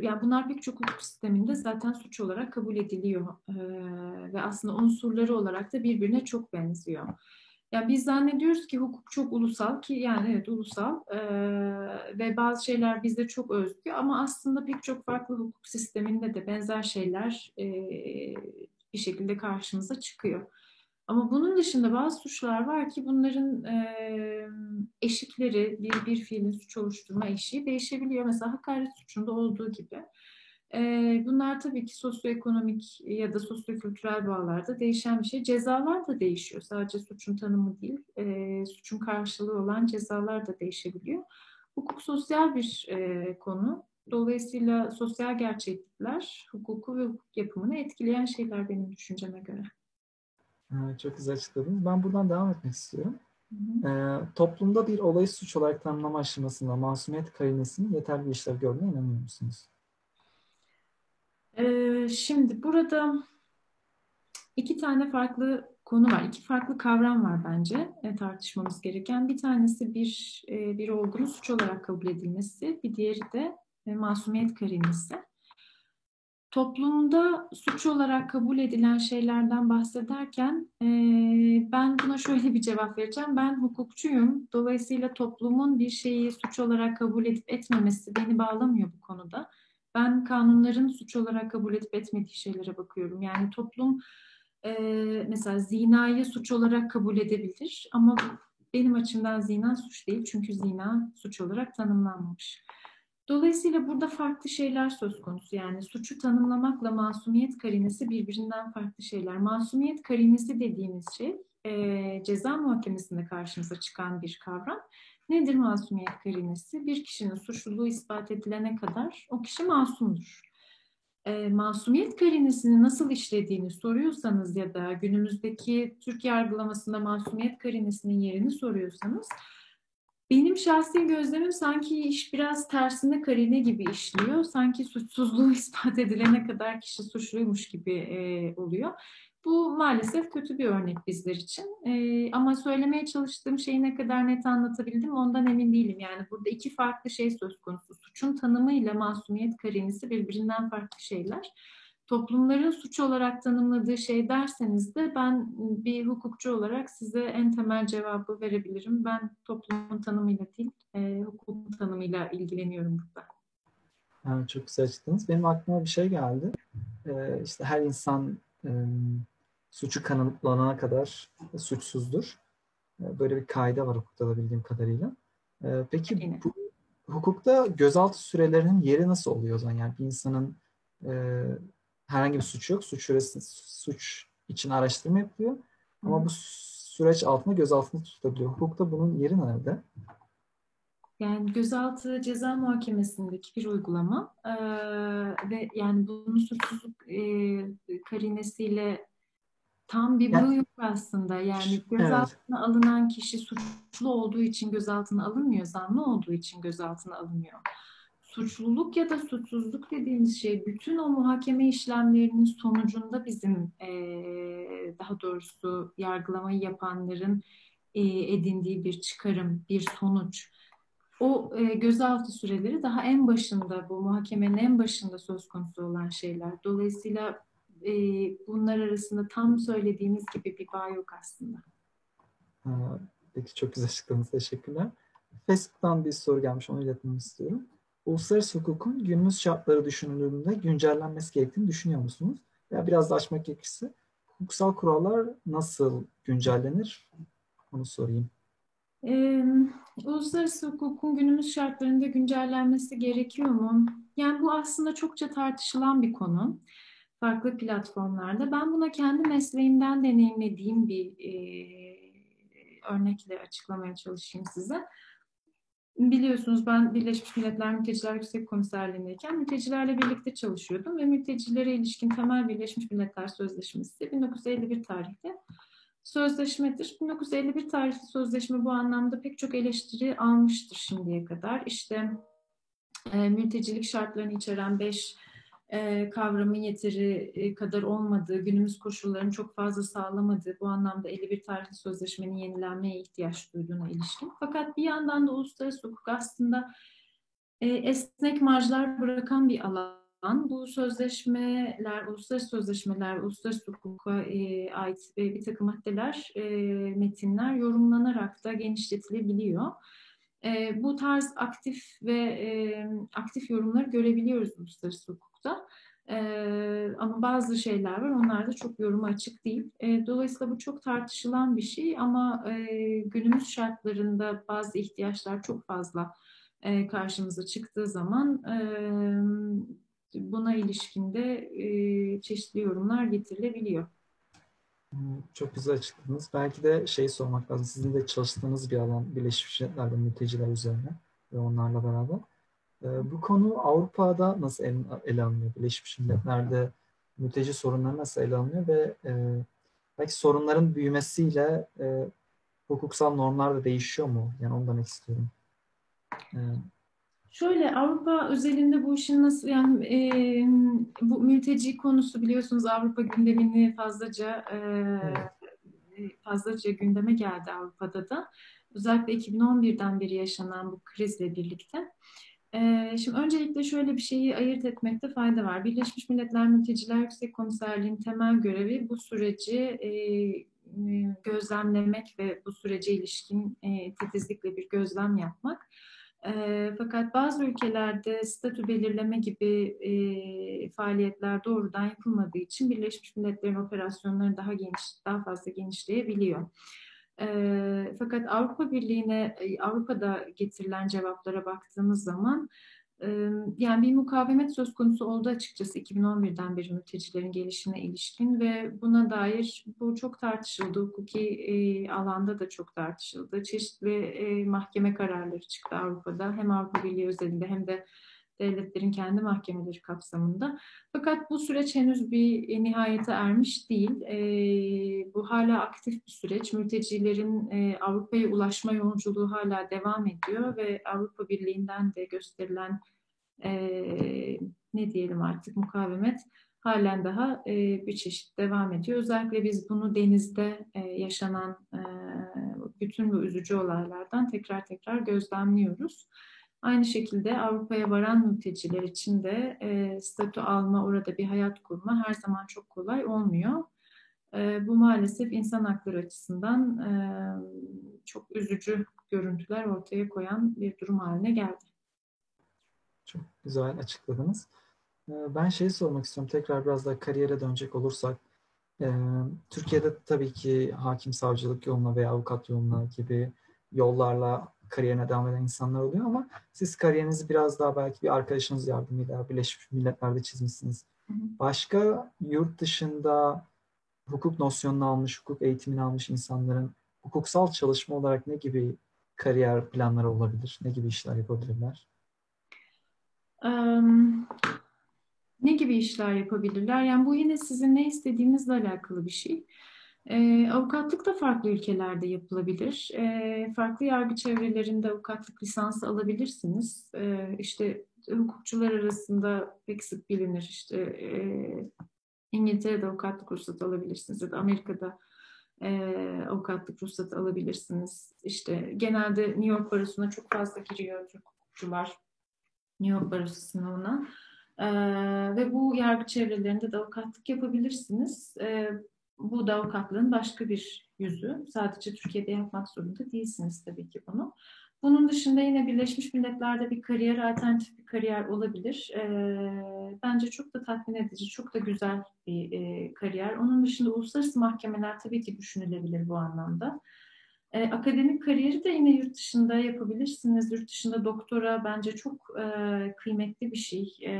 yani bunlar pek çok hukuk sisteminde zaten suç olarak kabul ediliyor ve aslında unsurları olarak da birbirine çok benziyor. Yani biz zannediyoruz ki hukuk çok ulusal ki yani evet ulusal e, ve bazı şeyler bizde çok özgü ama aslında pek çok farklı hukuk sisteminde de benzer şeyler e, bir şekilde karşımıza çıkıyor. Ama bunun dışında bazı suçlar var ki bunların e, eşikleri, bir, bir fiilin suç oluşturma eşiği değişebiliyor. Mesela hakaret suçunda olduğu gibi. E, bunlar tabii ki sosyoekonomik ya da sosyokültürel bağlarda değişen bir şey. Cezalar da değişiyor. Sadece suçun tanımı değil, e, suçun karşılığı olan cezalar da değişebiliyor. Hukuk sosyal bir e, konu. Dolayısıyla sosyal gerçeklikler hukuku ve hukuk yapımını etkileyen şeyler benim düşünceme göre. Evet, çok güzel açıkladınız. Ben buradan devam etmek istiyorum. Hı hı. Ee, toplumda bir olayı suç olarak tanımlama aşamasında masumiyet karinesinin yeterli bir işlev gördüğüne inanıyor musunuz? Ee, şimdi burada iki tane farklı konu var. iki farklı kavram var bence e, tartışmamız gereken. Bir tanesi bir e, bir olgunun suç olarak kabul edilmesi, bir diğeri de e, masumiyet karinesi. Toplumda suç olarak kabul edilen şeylerden bahsederken e, ben buna şöyle bir cevap vereceğim. Ben hukukçuyum. Dolayısıyla toplumun bir şeyi suç olarak kabul edip etmemesi beni bağlamıyor bu konuda. Ben kanunların suç olarak kabul edip etmediği şeylere bakıyorum. Yani toplum e, mesela zinayı suç olarak kabul edebilir ama benim açımdan zina suç değil çünkü zina suç olarak tanımlanmamış. Dolayısıyla burada farklı şeyler söz konusu. Yani suçu tanımlamakla masumiyet karinesi birbirinden farklı şeyler. Masumiyet karinesi dediğimiz şey e, ceza muhakemesinde karşımıza çıkan bir kavram. Nedir masumiyet karinesi? Bir kişinin suçluluğu ispat edilene kadar o kişi masumdur. E, masumiyet karinesini nasıl işlediğini soruyorsanız ya da günümüzdeki Türk yargılamasında masumiyet karinesinin yerini soruyorsanız benim şahsi gözlemim sanki iş biraz tersine karine gibi işliyor. Sanki suçsuzluğu *laughs* ispat edilene kadar kişi suçluymuş gibi e, oluyor. Bu maalesef kötü bir örnek bizler için. E, ama söylemeye çalıştığım şeyi ne kadar net anlatabildim ondan emin değilim. Yani burada iki farklı şey söz konusu. Suçun tanımıyla masumiyet karinesi birbirinden farklı şeyler toplumların suç olarak tanımladığı şey derseniz de ben bir hukukçu olarak size en temel cevabı verebilirim. Ben toplumun tanımıyla değil, e, hukukun tanımıyla ilgileniyorum burada. Evet, çok güzel açıkladınız. Benim aklıma bir şey geldi. Ee, işte her insan e, suçu kanıtlanana kadar suçsuzdur. E, böyle bir kaide var hukukta da bildiğim kadarıyla. E, peki Yine. bu hukukta gözaltı sürelerinin yeri nasıl oluyor o zaman? Yani bir insanın e, herhangi bir suç yok. Suç süresi, suç için araştırma yapıyor. Ama bu süreç altında gözaltında tutabiliyor. Hukukta bunun yeri nerede? Yani gözaltı ceza muhakemesindeki bir uygulama ee, ve yani bunun suçsuzluk e, karinesiyle tam bir yani, yok aslında. Yani gözaltına evet. alınan kişi suçlu olduğu için gözaltına alınmıyor, zanlı olduğu için gözaltına alınmıyor suçluluk ya da suçsuzluk dediğimiz şey bütün o muhakeme işlemlerinin sonucunda bizim e, daha doğrusu yargılamayı yapanların e, edindiği bir çıkarım, bir sonuç. O e, gözaltı süreleri daha en başında, bu muhakemenin en başında söz konusu olan şeyler. Dolayısıyla e, bunlar arasında tam söylediğiniz gibi bir bağ yok aslında. Peki çok güzel açıkladınız. Teşekkürler. Facebook'tan bir soru gelmiş. Onu iletmemi istiyorum uluslararası hukukun günümüz şartları düşünüldüğünde güncellenmesi gerektiğini düşünüyor musunuz? Ya biraz da açmak gerekirse hukuksal kurallar nasıl güncellenir? Onu sorayım. Ee, uluslararası hukukun günümüz şartlarında güncellenmesi gerekiyor mu? Yani bu aslında çokça tartışılan bir konu farklı platformlarda. Ben buna kendi mesleğimden deneyimlediğim bir e, örnekle açıklamaya çalışayım size. Biliyorsunuz ben Birleşmiş Milletler Mülteciler Yüksek Komiserliğindeyken mültecilerle birlikte çalışıyordum ve mültecilere ilişkin temel Birleşmiş Milletler Sözleşmesi 1951 tarihli sözleşmedir. 1951 tarihli sözleşme bu anlamda pek çok eleştiri almıştır şimdiye kadar. İşte e, mültecilik şartlarını içeren 5 e, kavramın yeteri e, kadar olmadığı, günümüz koşullarını çok fazla sağlamadığı, bu anlamda 51 tarihli sözleşmenin yenilenmeye ihtiyaç duyduğuna ilişkin. Fakat bir yandan da uluslararası hukuk aslında e, esnek marjlar bırakan bir alan bu sözleşmeler, uluslararası sözleşmeler, uluslararası hukuka ait bir takım maddeler, metinler yorumlanarak da genişletilebiliyor. E, bu tarz aktif ve e, aktif yorumları görebiliyoruz uluslararası hukukta. E, ama bazı şeyler var, onlar da çok yoruma açık değil. E, dolayısıyla bu çok tartışılan bir şey ama e, günümüz şartlarında bazı ihtiyaçlar çok fazla e, karşımıza çıktığı zaman e, buna ilişkinde e, çeşitli yorumlar getirilebiliyor. Çok güzel açıkladınız. Belki de şey sormak lazım. Sizin de çalıştığınız bir alan Birleşmiş Milletler'de mülteciler üzerine ve onlarla beraber. Bu konu Avrupa'da nasıl ele alınıyor? Birleşmiş Milletler'de mülteci sorunları nasıl ele alınıyor ve belki sorunların büyümesiyle hukuksal normlar da değişiyor mu? Yani onu demek istiyorum. Şöyle Avrupa özelinde bu işin nasıl yani e, bu mülteci konusu biliyorsunuz Avrupa gündemini fazlaca e, fazlaca gündeme geldi Avrupa'da da. Özellikle 2011'den beri yaşanan bu krizle birlikte. E, şimdi öncelikle şöyle bir şeyi ayırt etmekte fayda var. Birleşmiş Milletler Mülteciler Yüksek Komiserliği'nin temel görevi bu süreci e, gözlemlemek ve bu sürece ilişkin e, titizlikle bir gözlem yapmak. E, fakat bazı ülkelerde statü belirleme gibi e, faaliyetler doğrudan yapılmadığı için Birleşmiş Milletler'in operasyonları daha geniş, daha fazla genişleyebiliyor. E, fakat Avrupa Birliği'ne, Avrupa'da getirilen cevaplara baktığımız zaman yani bir mukavemet söz konusu oldu açıkçası 2011'den beri mültecilerin gelişine ilişkin ve buna dair bu çok tartışıldı. Hukuki e, alanda da çok tartışıldı. Çeşitli e, mahkeme kararları çıktı Avrupa'da. Hem Avrupa Birliği özelinde hem de devletlerin kendi mahkemeleri kapsamında. Fakat bu süreç henüz bir nihayete ermiş değil. E, bu hala aktif bir süreç. Mültecilerin e, Avrupa'ya ulaşma yolculuğu hala devam ediyor ve Avrupa Birliği'nden de gösterilen e, ne diyelim artık mukavemet halen daha e, bir çeşit devam ediyor. Özellikle biz bunu denizde e, yaşanan e, bütün bu üzücü olaylardan tekrar tekrar gözlemliyoruz. Aynı şekilde Avrupa'ya varan mülteciler için de e, statü alma, orada bir hayat kurma her zaman çok kolay olmuyor. E, bu maalesef insan hakları açısından e, çok üzücü görüntüler ortaya koyan bir durum haline geldi. Çok güzel açıkladınız. Ee, ben şeyi sormak istiyorum. Tekrar biraz daha kariyere dönecek olursak. Ee, Türkiye'de tabii ki hakim savcılık yoluna veya avukat yoluna gibi yollarla kariyerine devam eden insanlar oluyor ama siz kariyerinizi biraz daha belki bir arkadaşınız yardımıyla Birleşmiş Milletler'de çizmişsiniz. Başka yurt dışında hukuk nosyonunu almış, hukuk eğitimini almış insanların hukuksal çalışma olarak ne gibi kariyer planları olabilir? Ne gibi işler yapabilirler? Ne gibi işler yapabilirler? Yani bu yine sizin ne istediğinizle alakalı bir şey. E, avukatlık da farklı ülkelerde yapılabilir. E, farklı yargı çevrelerinde avukatlık lisansı alabilirsiniz. E, işte hukukçular arasında pek sık bilinir. İşte e, İngiltere'de avukatlık ruhsatı alabilirsiniz ya da Amerika'da e, avukatlık ruhsatı alabilirsiniz. İşte genelde New York Barosu'na çok fazla giriyor Türk hukukçular. New York Barosu sınavına. Ee, ve bu yargı çevrelerinde de avukatlık yapabilirsiniz. Ee, bu da avukatlığın başka bir yüzü. Sadece Türkiye'de yapmak zorunda değilsiniz tabii ki bunu. Bunun dışında yine Birleşmiş Milletler'de bir kariyer, alternatif bir kariyer olabilir. Ee, bence çok da tatmin edici, çok da güzel bir e, kariyer. Onun dışında uluslararası mahkemeler tabii ki düşünülebilir bu anlamda. E, akademik kariyeri de yine yurt dışında yapabilirsiniz. Yurt dışında doktora bence çok e, kıymetli bir şey e,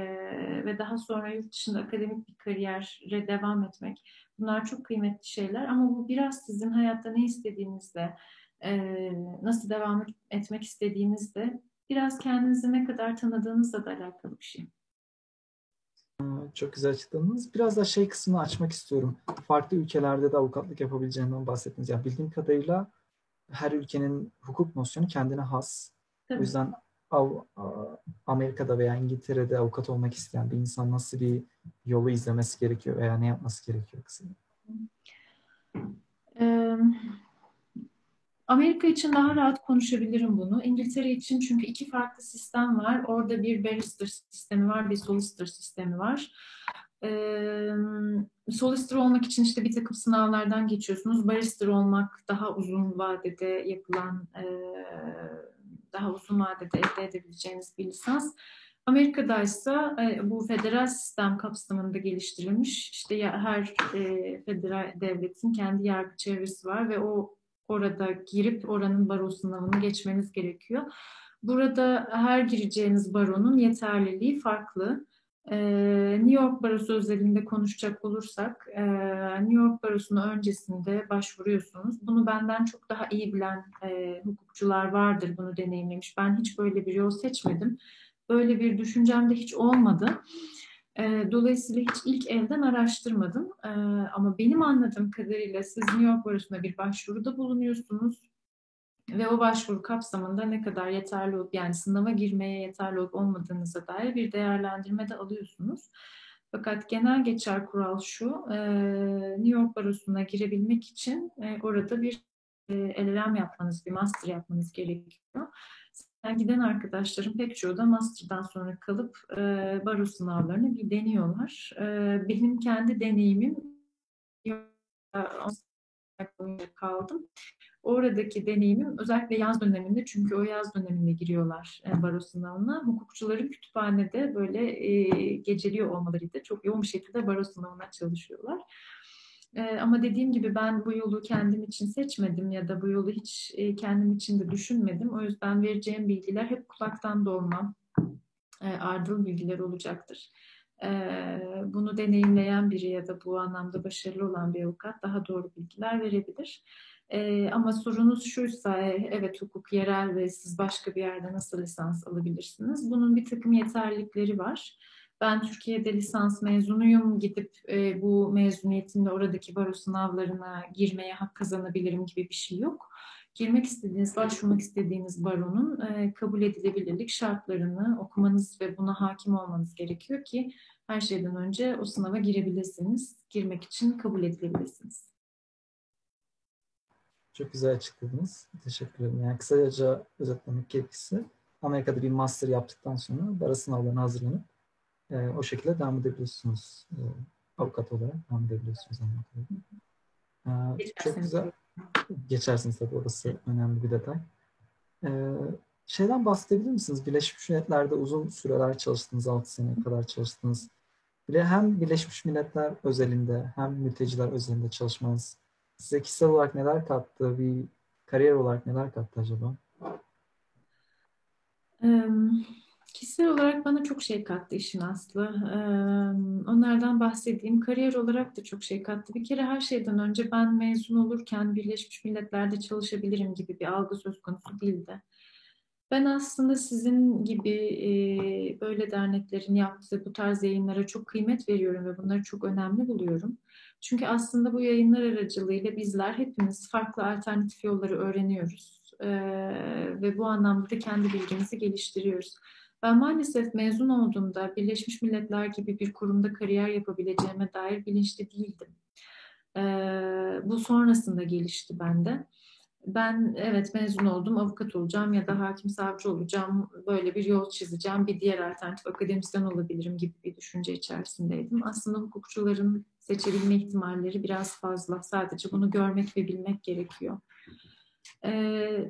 ve daha sonra yurt dışında akademik bir kariyere devam etmek. Bunlar çok kıymetli şeyler ama bu biraz sizin hayatta ne istediğinizle, e, nasıl devam etmek istediğinizle, biraz kendinizi ne kadar tanıdığınızla da alakalı bir şey. Çok güzel açıkladınız. Biraz da şey kısmını açmak istiyorum. Farklı ülkelerde de avukatlık yapabileceğinden bahsettiniz. Yani bildiğim kadarıyla her ülkenin hukuk nosyonu kendine has. Tabii. O yüzden Amerika'da veya İngiltere'de avukat olmak isteyen bir insan nasıl bir yolu izlemesi gerekiyor veya ne yapması gerekiyor kısaca? Amerika için daha rahat konuşabilirim bunu. İngiltere için çünkü iki farklı sistem var. Orada bir barrister sistemi var, bir solicitor sistemi var. Ee, solicitor olmak için işte bir takım sınavlardan geçiyorsunuz. Barrister olmak daha uzun vadede yapılan, e, daha uzun vadede elde edebileceğiniz bir lisans. Amerika'da ise bu federal sistem kapsamında geliştirilmiş. İşte her e, federal devletin kendi yargı çevresi var ve o orada girip oranın baro sınavını geçmeniz gerekiyor. Burada her gireceğiniz baronun yeterliliği farklı. Ee, New York Barosu özelinde konuşacak olursak, e, New York Barosu'na öncesinde başvuruyorsunuz. Bunu benden çok daha iyi bilen e, hukukçular vardır bunu deneyimlemiş. Ben hiç böyle bir yol seçmedim. Böyle bir düşüncem de hiç olmadı. E, dolayısıyla hiç ilk elden araştırmadım. E, ama benim anladığım kadarıyla siz New York Barosu'na bir başvuruda bulunuyorsunuz. Ve o başvuru kapsamında ne kadar yeterli olup yani sınava girmeye yeterli olup olmadığınıza dair bir değerlendirme de alıyorsunuz. Fakat genel geçer kural şu, New York Barosu'na girebilmek için orada bir e, LLM yapmanız, bir master yapmanız gerekiyor. Yani giden arkadaşlarım pek çoğu da master'dan sonra kalıp e, baro sınavlarını bir deniyorlar. Benim kendi deneyimim kaldım. Oradaki deneyimim özellikle yaz döneminde çünkü o yaz döneminde giriyorlar e, baro sınavına. Hukukçuların kütüphanede böyle e, geceliyor olmalarıydı. Çok yoğun bir şekilde baro sınavına çalışıyorlar. E, ama dediğim gibi ben bu yolu kendim için seçmedim ya da bu yolu hiç e, kendim için de düşünmedim. O yüzden vereceğim bilgiler hep kulaktan dolma, e, ardıl bilgiler olacaktır. E, bunu deneyimleyen biri ya da bu anlamda başarılı olan bir avukat daha doğru bilgiler verebilir. E, ama sorunuz şuysa, evet hukuk yerel ve siz başka bir yerde nasıl lisans alabilirsiniz? Bunun bir takım yeterlilikleri var ben Türkiye'de lisans mezunuyum gidip e, bu mezuniyetimle oradaki baro sınavlarına girmeye hak kazanabilirim gibi bir şey yok. Girmek istediğiniz, başvurmak istediğiniz baronun e, kabul edilebilirlik şartlarını okumanız ve buna hakim olmanız gerekiyor ki her şeyden önce o sınava girebilirsiniz. Girmek için kabul edilebilirsiniz. Çok güzel açıkladınız. Teşekkür ederim. Yani kısaca özetlemek gerekirse Amerika'da bir master yaptıktan sonra baro sınavlarına hazırlanıp e, o şekilde devam edebiliyorsunuz. E, avukat olarak devam edebiliyorsunuz anlatıyorum. E, çok güzel. Geçersiniz tabii orası önemli bir detay. E, şeyden bahsedebilir misiniz? Birleşmiş Milletler'de uzun süreler çalıştınız, 6 sene kadar çalıştınız. Bile hem Birleşmiş Milletler özelinde hem mülteciler özelinde çalışmanız size kişisel olarak neler kattı, bir kariyer olarak neler kattı acaba? Um, Kişisel olarak bana çok şey kattı işin aslı. onlardan bahsedeyim. Kariyer olarak da çok şey kattı. Bir kere her şeyden önce ben mezun olurken Birleşmiş Milletler'de çalışabilirim gibi bir algı söz konusu değildi. Ben aslında sizin gibi böyle derneklerin yaptığı bu tarz yayınlara çok kıymet veriyorum ve bunları çok önemli buluyorum. Çünkü aslında bu yayınlar aracılığıyla bizler hepimiz farklı alternatif yolları öğreniyoruz. ve bu anlamda da kendi bilgimizi geliştiriyoruz. Ben maalesef mezun olduğumda Birleşmiş Milletler gibi bir kurumda kariyer yapabileceğime dair bilinçli değildim. Ee, bu sonrasında gelişti bende. Ben evet mezun oldum, avukat olacağım ya da hakim savcı olacağım, böyle bir yol çizeceğim, bir diğer alternatif akademisyen olabilirim gibi bir düşünce içerisindeydim. Aslında hukukçuların seçebilme ihtimalleri biraz fazla. Sadece bunu görmek ve bilmek gerekiyor.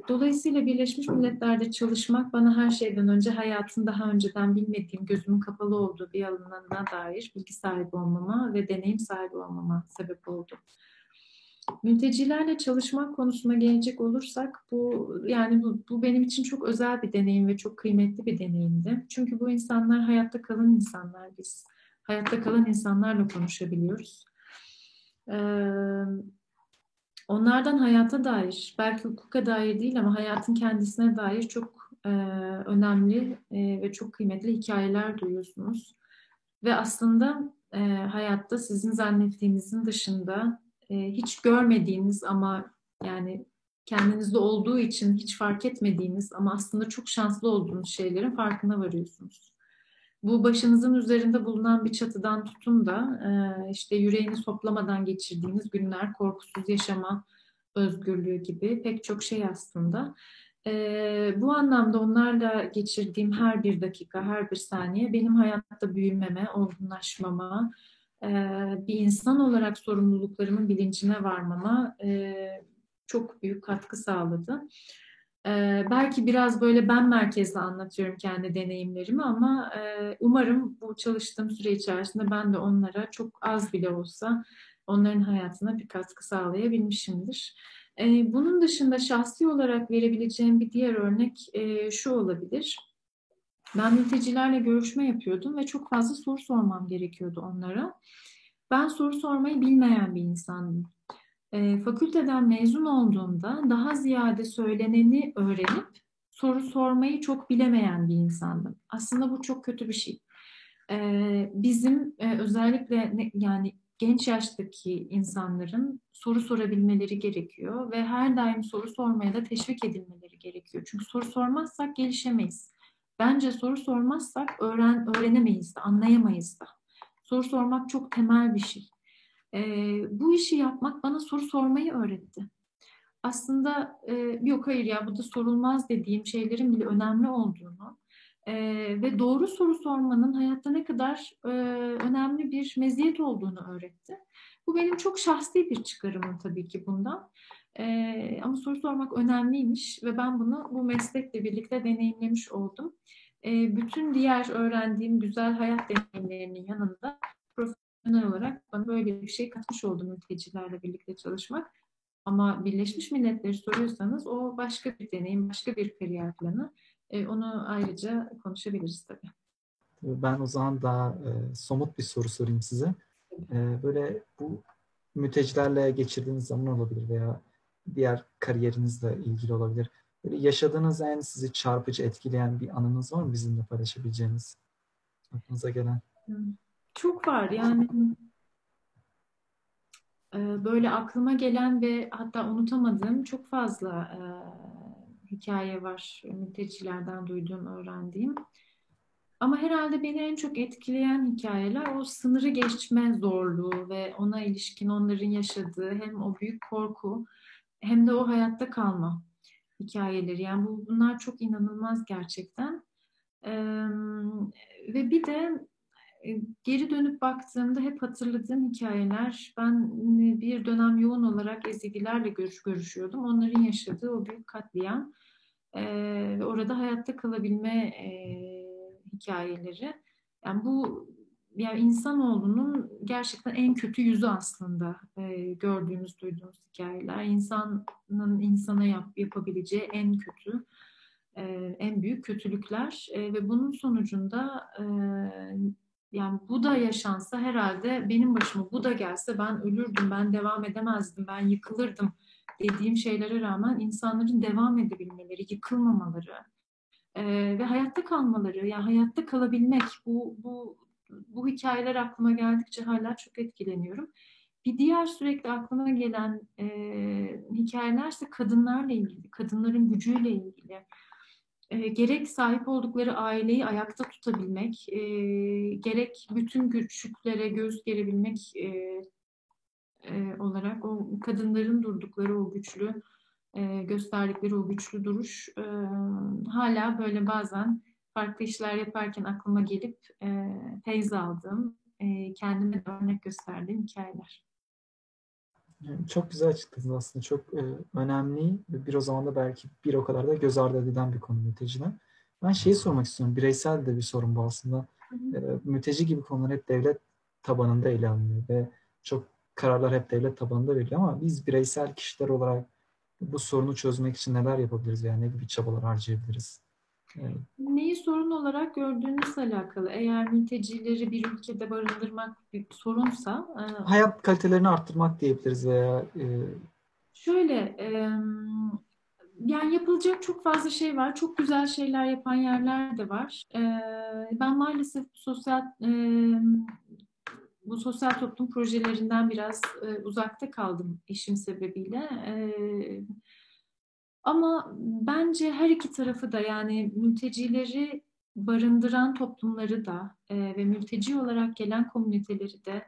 Dolayısıyla Birleşmiş Milletler'de çalışmak bana her şeyden önce hayatın daha önceden bilmediğim, gözümün kapalı olduğu bir alanına dair bilgi sahibi olmama ve deneyim sahibi olmama sebep oldu. Mültecilerle çalışmak konusuna gelecek olursak bu yani bu, bu benim için çok özel bir deneyim ve çok kıymetli bir deneyimdi. Çünkü bu insanlar hayatta kalan insanlar biz. Hayatta kalan insanlarla konuşabiliyoruz. Ee, onlardan hayata dair, belki hukuka dair değil ama hayatın kendisine dair çok e, önemli e, ve çok kıymetli hikayeler duyuyorsunuz. Ve aslında e, hayatta sizin zannettiğinizin dışında hiç görmediğiniz ama yani kendinizde olduğu için hiç fark etmediğiniz ama aslında çok şanslı olduğunuz şeylerin farkına varıyorsunuz bu başınızın üzerinde bulunan bir çatıdan tutun da e, işte yüreğini soplamadan geçirdiğiniz günler, korkusuz yaşama, özgürlüğü gibi pek çok şey aslında. E, bu anlamda onlarla geçirdiğim her bir dakika, her bir saniye benim hayatta büyümeme, olgunlaşmama, e, bir insan olarak sorumluluklarımın bilincine varmama e, çok büyük katkı sağladı. Ee, belki biraz böyle ben merkezli anlatıyorum kendi deneyimlerimi ama e, umarım bu çalıştığım süre içerisinde ben de onlara çok az bile olsa onların hayatına bir katkı sağlayabilmişimdir. E, bunun dışında şahsi olarak verebileceğim bir diğer örnek e, şu olabilir. Ben mültecilerle görüşme yapıyordum ve çok fazla soru sormam gerekiyordu onlara. Ben soru sormayı bilmeyen bir insandım e, fakülteden mezun olduğumda daha ziyade söyleneni öğrenip soru sormayı çok bilemeyen bir insandım. Aslında bu çok kötü bir şey. E, bizim e, özellikle ne, yani genç yaştaki insanların soru sorabilmeleri gerekiyor ve her daim soru sormaya da teşvik edilmeleri gerekiyor. Çünkü soru sormazsak gelişemeyiz. Bence soru sormazsak öğren öğrenemeyiz de, anlayamayız da. Soru sormak çok temel bir şey e, bu işi yapmak bana soru sormayı öğretti. Aslında e, yok hayır ya bu da sorulmaz dediğim şeylerin bile önemli olduğunu e, ve doğru soru sormanın hayatta ne kadar e, önemli bir meziyet olduğunu öğretti. Bu benim çok şahsi bir çıkarımım tabii ki bundan. E, ama soru sormak önemliymiş ve ben bunu bu meslekle birlikte deneyimlemiş oldum. E, bütün diğer öğrendiğim güzel hayat deneyimlerinin yanında profesyonel olarak bana böyle bir şey katmış oldu mültecilerle birlikte çalışmak. Ama Birleşmiş Milletleri soruyorsanız o başka bir deneyim, başka bir kariyer planı. E, onu ayrıca konuşabiliriz tabii. Ben o zaman daha e, somut bir soru sorayım size. E, böyle bu mültecilerle geçirdiğiniz zaman olabilir veya diğer kariyerinizle ilgili olabilir. Böyle yaşadığınız en sizi çarpıcı etkileyen bir anınız var mı bizimle paylaşabileceğiniz? Aklınıza gelen. Hmm. Çok var yani e, böyle aklıma gelen ve hatta unutamadığım çok fazla e, hikaye var mültecilerden duyduğum, öğrendiğim. Ama herhalde beni en çok etkileyen hikayeler o sınırı geçme zorluğu ve ona ilişkin onların yaşadığı hem o büyük korku hem de o hayatta kalma hikayeleri. Yani bu, bunlar çok inanılmaz gerçekten. Ee, ve bir de geri dönüp baktığımda hep hatırladığım hikayeler, ben e, bir dönem yoğun olarak Ezidilerle görüş görüşüyordum. Onların yaşadığı o büyük katliam e, ve orada hayatta kalabilme e, hikayeleri. Yani bu yani insanoğlunun gerçekten en kötü yüzü aslında e, gördüğümüz, duyduğumuz hikayeler. İnsanın insana yap, yapabileceği en kötü, e, en büyük kötülükler e, ve bunun sonucunda e, yani bu da yaşansa herhalde benim başıma bu da gelse ben ölürdüm, ben devam edemezdim, ben yıkılırdım dediğim şeylere rağmen insanların devam edebilmeleri, yıkılmamaları e, ve hayatta kalmaları, yani hayatta kalabilmek bu, bu, bu hikayeler aklıma geldikçe hala çok etkileniyorum. Bir diğer sürekli aklıma gelen e, hikayelerse kadınlarla ilgili, kadınların gücüyle ilgili e, gerek sahip oldukları aileyi ayakta tutabilmek, e, gerek bütün güçlüklere göz gerebilmek e, e, olarak o kadınların durdukları o güçlü, e, gösterdikleri o güçlü duruş e, hala böyle bazen farklı işler yaparken aklıma gelip e, teyze aldığım, e, kendime örnek gösterdiğim hikayeler. Çok güzel açıkladınız aslında. Çok e, önemli ve bir o zaman da belki bir o kadar da göz ardı edilen bir konu mülteciler. Ben şeyi sormak istiyorum. Bireysel de bir sorun bu aslında. E, mülteci gibi konular hep devlet tabanında ele alınıyor ve çok kararlar hep devlet tabanında veriliyor ama biz bireysel kişiler olarak bu sorunu çözmek için neler yapabiliriz veya ne gibi çabalar harcayabiliriz? Evet. Neyi sorun olarak gördüğünüzle alakalı. Eğer mültecileri bir ülkede barındırmak bir sorunsa... E, Hayat kalitelerini arttırmak diyebiliriz veya... E... Şöyle, e, yani yapılacak çok fazla şey var. Çok güzel şeyler yapan yerler de var. E, ben maalesef sosyal e, bu sosyal toplum projelerinden biraz e, uzakta kaldım işim sebebiyle. E, ama bence her iki tarafı da yani mültecileri barındıran toplumları da e, ve mülteci olarak gelen komüniteleri de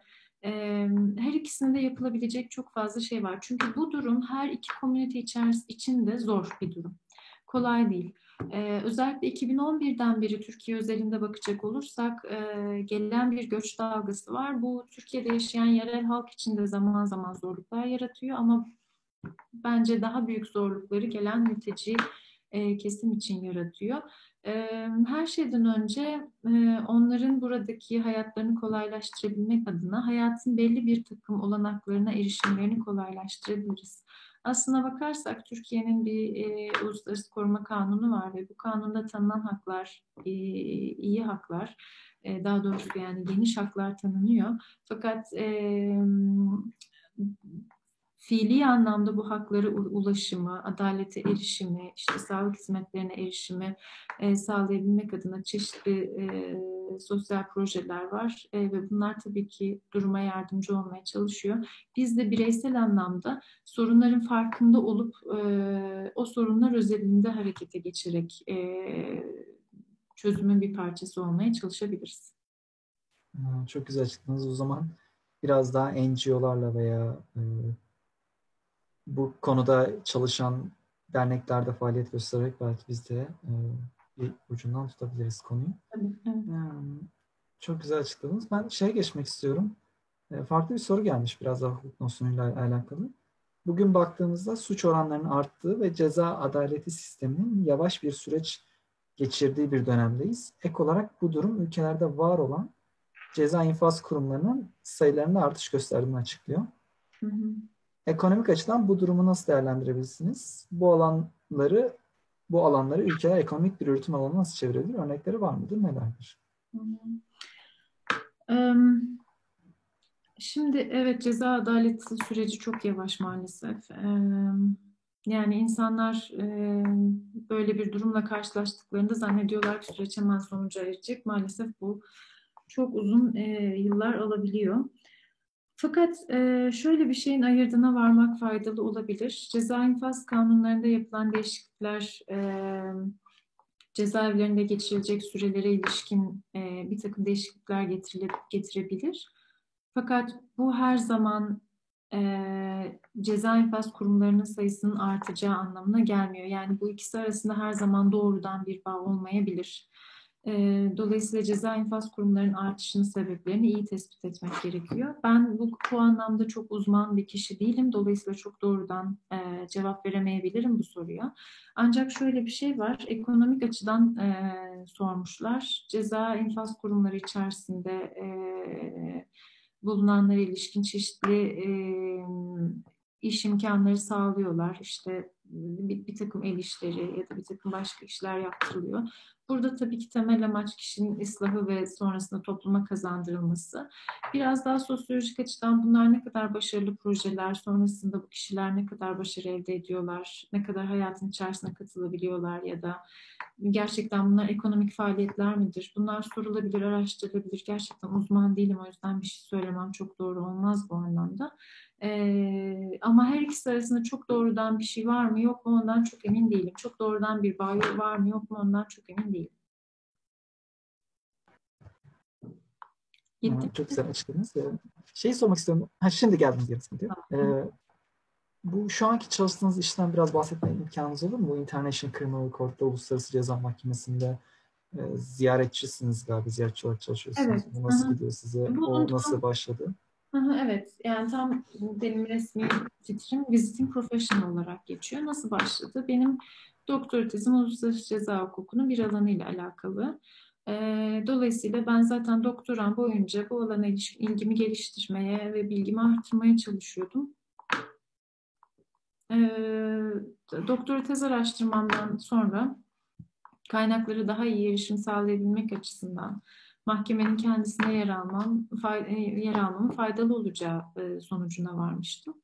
her ikisinde yapılabilecek çok fazla şey var. Çünkü bu durum her iki komünite içinde zor bir durum. Kolay değil. Ee, özellikle 2011'den beri Türkiye özelinde bakacak olursak e, gelen bir göç dalgası var. Bu Türkiye'de yaşayan yerel halk için de zaman zaman zorluklar yaratıyor ama bence daha büyük zorlukları gelen mülteci e, kesim için yaratıyor. E, her şeyden önce e, onların buradaki hayatlarını kolaylaştırabilmek adına hayatın belli bir takım olanaklarına erişimlerini kolaylaştırabiliriz. Aslına bakarsak Türkiye'nin bir e, uluslararası koruma kanunu var ve bu kanunda tanınan haklar e, iyi haklar. E, daha doğrusu yani geniş haklar tanınıyor. Fakat e, fiili anlamda bu haklara ulaşımı, adalete erişimi, işte sağlık hizmetlerine erişimi e, sağlayabilmek adına çeşitli e, sosyal projeler var e, ve bunlar tabii ki duruma yardımcı olmaya çalışıyor. Biz de bireysel anlamda sorunların farkında olup e, o sorunlar özelinde harekete geçerek e, çözümün bir parçası olmaya çalışabiliriz. Çok güzel açıkladınız. O zaman biraz daha NGO'larla veya e, bu konuda çalışan derneklerde faaliyet göstererek belki biz de e, bir ucundan tutabiliriz konuyu. Tabii, evet. çok güzel açıkladınız. Ben şeye geçmek istiyorum. E, farklı bir soru gelmiş biraz daha hukuk nosyonuyla alakalı. Bugün baktığımızda suç oranlarının arttığı ve ceza adaleti sisteminin yavaş bir süreç geçirdiği bir dönemdeyiz. Ek olarak bu durum ülkelerde var olan ceza infaz kurumlarının sayılarında artış gösterdiğini açıklıyor. Hı hı. Ekonomik açıdan bu durumu nasıl değerlendirebilirsiniz? Bu alanları bu alanları ülkeler ekonomik bir üretim alanı nasıl çevirebilir? Örnekleri var mıdır? Nelerdir? Şimdi evet ceza adaleti süreci çok yavaş maalesef. Yani insanlar böyle bir durumla karşılaştıklarında zannediyorlar ki süreç hemen sonuca erecek. Maalesef bu çok uzun yıllar alabiliyor. Fakat e, şöyle bir şeyin ayırdına varmak faydalı olabilir. Ceza infaz kanunlarında yapılan değişiklikler e, cezaevlerinde geçirilecek sürelere ilişkin e, bir takım değişiklikler getirile, getirebilir. Fakat bu her zaman e, ceza infaz kurumlarının sayısının artacağı anlamına gelmiyor. Yani bu ikisi arasında her zaman doğrudan bir bağ olmayabilir. Dolayısıyla ceza infaz kurumlarının artışının sebeplerini iyi tespit etmek gerekiyor. Ben bu, bu anlamda çok uzman bir kişi değilim. Dolayısıyla çok doğrudan e, cevap veremeyebilirim bu soruya. Ancak şöyle bir şey var. Ekonomik açıdan e, sormuşlar. Ceza infaz kurumları içerisinde e, bulunanlara ilişkin çeşitli e, iş imkanları sağlıyorlar. İşte bir, bir takım el işleri ya da bir takım başka işler yaptırılıyor. Burada tabii ki temel amaç kişinin ıslahı ve sonrasında topluma kazandırılması. Biraz daha sosyolojik açıdan bunlar ne kadar başarılı projeler, sonrasında bu kişiler ne kadar başarı elde ediyorlar, ne kadar hayatın içerisine katılabiliyorlar ya da gerçekten bunlar ekonomik faaliyetler midir? Bunlar sorulabilir, araştırılabilir. Gerçekten uzman değilim o yüzden bir şey söylemem çok doğru olmaz bu anlamda. Ee, ama her ikisi arasında çok doğrudan bir şey var mı yok mu ondan çok emin değilim. Çok doğrudan bir bağ var mı yok mu ondan çok emin değilim. Gittim. Çok güzel açıkladınız. Şey sormak istiyorum. Ha, şimdi geldiniz yarısına diyor. Ee, bu şu anki çalıştığınız işten biraz bahsetme imkanınız olur mu? Bu International Criminal Court'ta Uluslararası Ceza Mahkemesi'nde e, ziyaretçisiniz galiba. Ziyaretçi olarak çalışıyorsunuz. Evet. Bu nasıl Hı-hı. gidiyor size? Bu, o nasıl başladı? Evet, yani tam benim resmi titrim Visiting Professional olarak geçiyor. Nasıl başladı? Benim doktora tezim uluslararası ceza hukukunun bir alanıyla alakalı. dolayısıyla ben zaten doktoram boyunca bu alana ilgimi geliştirmeye ve bilgimi arttırmaya çalışıyordum. doktora tez araştırmamdan sonra kaynakları daha iyi erişim sağlayabilmek açısından mahkemenin kendisine yer almam, e, yer almamın faydalı olacağı e, sonucuna varmıştım.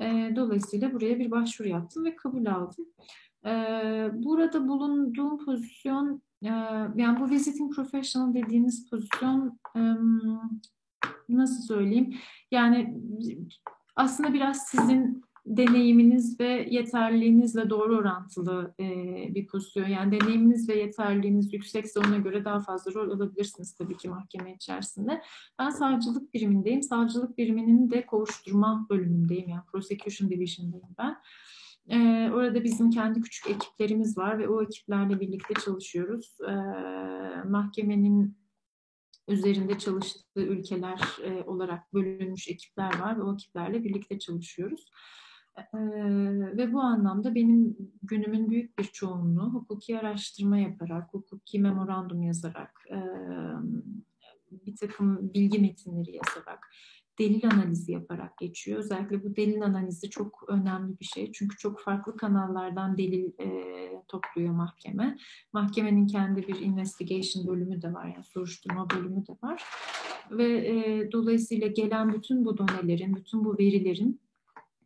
E, dolayısıyla buraya bir başvuru yaptım ve kabul aldım. Burada bulunduğum pozisyon, yani bu visiting professional dediğiniz pozisyon nasıl söyleyeyim? Yani aslında biraz sizin deneyiminiz ve yeterliliğinizle doğru orantılı e, bir pozisyon. Yani deneyiminiz ve yeterliliğiniz yüksekse ona göre daha fazla rol alabilirsiniz tabii ki mahkeme içerisinde. Ben savcılık birimindeyim. Savcılık biriminin de kovuşturma bölümündeyim. Yani prosecution division'dayım ben. Ee, orada bizim kendi küçük ekiplerimiz var ve o ekiplerle birlikte çalışıyoruz. Ee, mahkemenin üzerinde çalıştığı ülkeler e, olarak bölünmüş ekipler var ve o ekiplerle birlikte çalışıyoruz. Ve bu anlamda benim günümün büyük bir çoğunluğu hukuki araştırma yaparak, hukuki memorandum yazarak, e, bir takım bilgi metinleri yazarak, delil analizi yaparak geçiyor. Özellikle bu delil analizi çok önemli bir şey. Çünkü çok farklı kanallardan delil e, topluyor mahkeme. Mahkemenin kendi bir investigation bölümü de var. Yani soruşturma bölümü de var. Ve e, dolayısıyla gelen bütün bu donelerin, bütün bu verilerin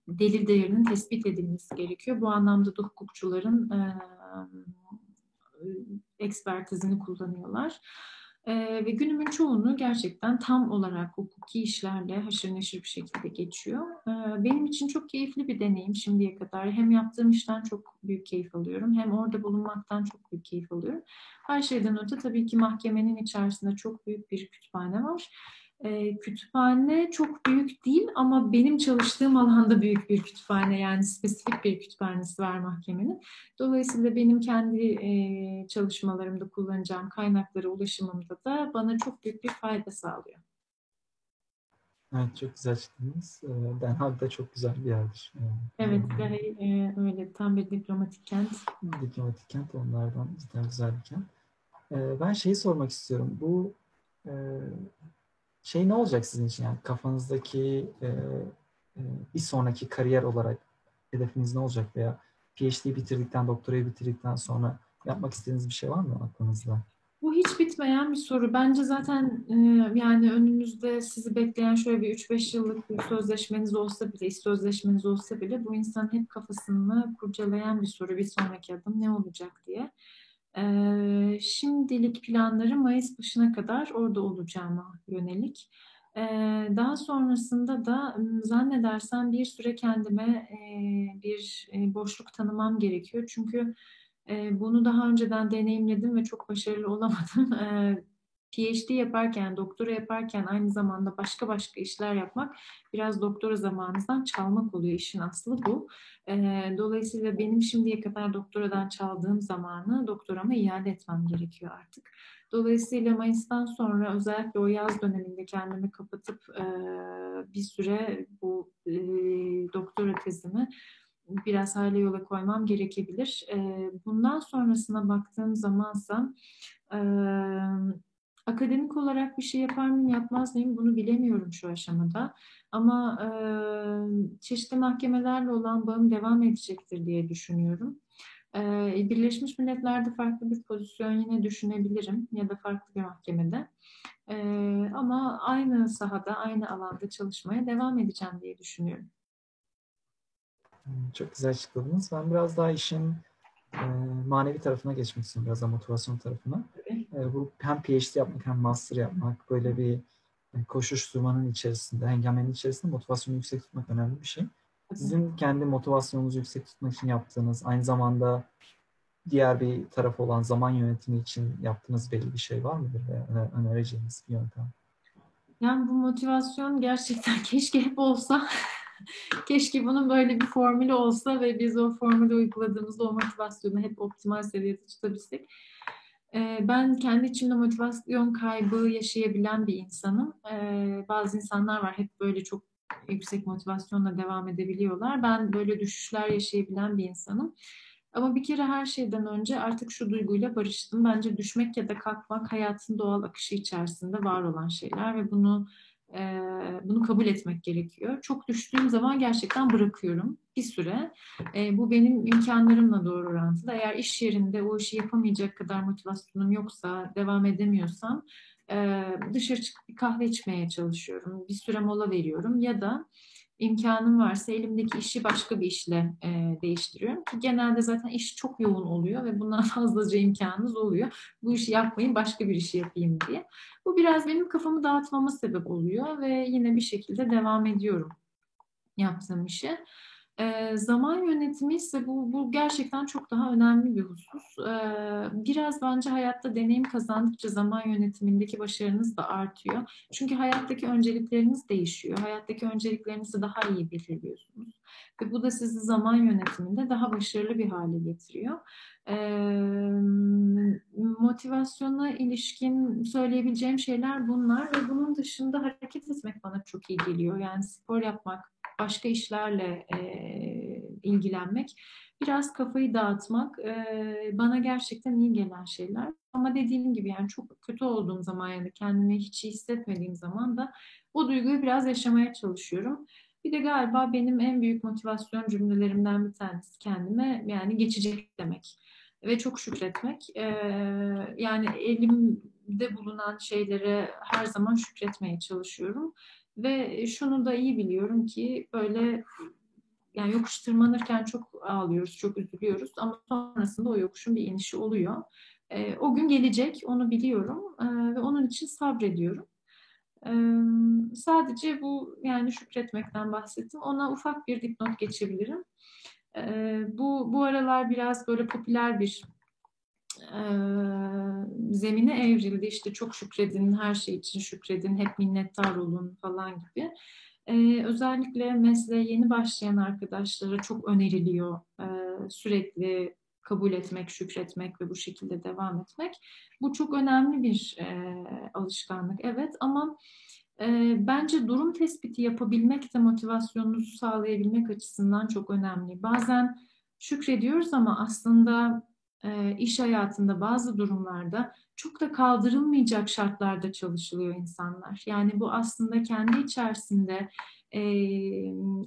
delil değerinin tespit edilmesi gerekiyor. Bu anlamda da hukukçuların e, ekspertizini kullanıyorlar. E, ve günümün çoğunu gerçekten tam olarak hukuki işlerle haşır neşir bir şekilde geçiyor. E, benim için çok keyifli bir deneyim şimdiye kadar. Hem yaptığım işten çok büyük keyif alıyorum hem orada bulunmaktan çok büyük keyif alıyorum. Her şeyden öte tabii ki mahkemenin içerisinde çok büyük bir kütüphane var e, kütüphane çok büyük değil ama benim çalıştığım alanda büyük bir kütüphane yani spesifik bir kütüphanesi var mahkemenin. Dolayısıyla benim kendi e, çalışmalarımda kullanacağım kaynaklara ulaşımımda da bana çok büyük bir fayda sağlıyor. Evet çok güzel açıkladınız. Den Haag da çok güzel bir yerdir. Evet yani, e, öyle tam bir diplomatik kent. Diplomatik kent onlardan cidden güzel bir kent. E, ben şeyi sormak istiyorum. Bu e, şey ne olacak sizin için yani kafanızdaki e, e, bir sonraki kariyer olarak hedefiniz ne olacak veya PhD bitirdikten, doktorayı bitirdikten sonra yapmak istediğiniz bir şey var mı aklınızda? Bu hiç bitmeyen bir soru. Bence zaten e, yani önünüzde sizi bekleyen şöyle bir 3-5 yıllık bir sözleşmeniz olsa bile, iş sözleşmeniz olsa bile bu insan hep kafasını kurcalayan bir soru. Bir sonraki adım ne olacak diye. E, şimdilik planları Mayıs başına kadar orada olacağıma yönelik. E, daha sonrasında da zannedersem bir süre kendime e, bir e, boşluk tanımam gerekiyor. Çünkü e, bunu daha önceden deneyimledim ve çok başarılı olamadım. *laughs* PhD yaparken, doktora yaparken aynı zamanda başka başka işler yapmak biraz doktora zamanınızdan çalmak oluyor. işin aslı bu. Dolayısıyla benim şimdiye kadar doktoradan çaldığım zamanı doktorama iade etmem gerekiyor artık. Dolayısıyla Mayıs'tan sonra özellikle o yaz döneminde kendimi kapatıp bir süre bu doktora tezimi biraz hale yola koymam gerekebilir. Bundan sonrasına baktığım zamansa Akademik olarak bir şey yapar mıyım, yapmaz mıyım bunu bilemiyorum şu aşamada. Ama e, çeşitli mahkemelerle olan bağım devam edecektir diye düşünüyorum. E, Birleşmiş Milletler'de farklı bir pozisyon yine düşünebilirim ya da farklı bir mahkemede. E, ama aynı sahada, aynı alanda çalışmaya devam edeceğim diye düşünüyorum. Çok güzel açıkladınız. Ben biraz daha işin e, manevi tarafına geçmek istiyorum, biraz da motivasyon tarafına. E, bu hem PhD yapmak hem master yapmak, böyle bir e, koşuşturmanın içerisinde, hengamenin içerisinde motivasyonu yüksek tutmak önemli bir şey. Sizin kendi motivasyonunuzu yüksek tutmak için yaptığınız, aynı zamanda diğer bir taraf olan zaman yönetimi için yaptığınız belli bir şey var mıdır veya önereceğiniz bir yöntem? Yani bu motivasyon gerçekten *laughs* keşke hep olsa. *laughs* keşke bunun böyle bir formülü olsa ve biz o formülü uyguladığımızda o motivasyonu hep optimal seviyede tutabilsek. Ben kendi içimde motivasyon kaybı yaşayabilen bir insanım. Bazı insanlar var hep böyle çok yüksek motivasyonla devam edebiliyorlar. Ben böyle düşüşler yaşayabilen bir insanım. Ama bir kere her şeyden önce artık şu duyguyla barıştım. Bence düşmek ya da kalkmak hayatın doğal akışı içerisinde var olan şeyler ve bunu e, bunu kabul etmek gerekiyor. Çok düştüğüm zaman gerçekten bırakıyorum bir süre. E, bu benim imkanlarımla doğru orantılı. Eğer iş yerinde o işi yapamayacak kadar motivasyonum yoksa, devam edemiyorsam e, dışarı çıkıp bir kahve içmeye çalışıyorum. Bir süre mola veriyorum ya da imkanım varsa elimdeki işi başka bir işle e, değiştiriyorum. Ki genelde zaten iş çok yoğun oluyor ve bundan *laughs* fazlaca imkanınız oluyor. Bu işi yapmayın başka bir işi yapayım diye. Bu biraz benim kafamı dağıtmama sebep oluyor ve yine bir şekilde devam ediyorum yaptığım işe. E, zaman yönetimi ise bu, bu gerçekten çok daha önemli bir husus. E, biraz bence hayatta deneyim kazandıkça zaman yönetimindeki başarınız da artıyor. Çünkü hayattaki öncelikleriniz değişiyor. Hayattaki önceliklerinizi daha iyi belirliyorsunuz. Ve bu da sizi zaman yönetiminde daha başarılı bir hale getiriyor. Motivasyona ilişkin söyleyebileceğim şeyler bunlar ve bunun dışında hareket etmek bana çok iyi geliyor. Yani spor yapmak, başka işlerle e, ilgilenmek, biraz kafayı dağıtmak e, bana gerçekten iyi gelen şeyler. Ama dediğim gibi yani çok kötü olduğum zaman yani kendimi hiç iyi hissetmediğim zaman da o duyguyu biraz yaşamaya çalışıyorum. Bir de galiba benim en büyük motivasyon cümlelerimden bir tanesi kendime yani geçecek demek ve çok şükretmek. Ee, yani elimde bulunan şeylere her zaman şükretmeye çalışıyorum. Ve şunu da iyi biliyorum ki böyle yani yokuş tırmanırken çok ağlıyoruz, çok üzülüyoruz ama sonrasında o yokuşun bir inişi oluyor. E, o gün gelecek, onu biliyorum e, ve onun için sabrediyorum. Sadece bu yani şükretmekten bahsettim. Ona ufak bir dipnot geçebilirim. Bu bu aralar biraz böyle popüler bir e, zemine evrildi. İşte çok şükredin, her şey için şükredin, hep minnettar olun falan gibi. Özellikle mesleğe yeni başlayan arkadaşlara çok öneriliyor. Sürekli kabul etmek, şükretmek ve bu şekilde devam etmek. Bu çok önemli bir e, alışkanlık, evet ama e, bence durum tespiti yapabilmek de motivasyonunuzu sağlayabilmek açısından çok önemli. Bazen şükrediyoruz ama aslında e, iş hayatında bazı durumlarda çok da kaldırılmayacak şartlarda çalışılıyor insanlar. Yani bu aslında kendi içerisinde e,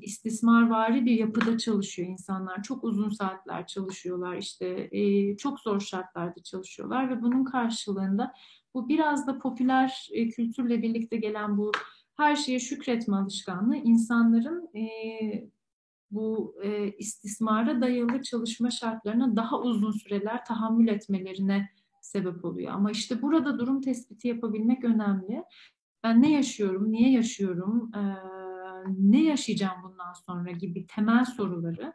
istismarvari bir yapıda çalışıyor insanlar. Çok uzun saatler çalışıyorlar, işte e, çok zor şartlarda çalışıyorlar ve bunun karşılığında bu biraz da popüler e, kültürle birlikte gelen bu her şeye şükretme alışkanlığı insanların e, bu e, istismara dayalı çalışma şartlarına daha uzun süreler tahammül etmelerine sebep oluyor. Ama işte burada durum tespiti yapabilmek önemli. Ben ne yaşıyorum, niye yaşıyorum, ne yaşayacağım bundan sonra gibi temel soruları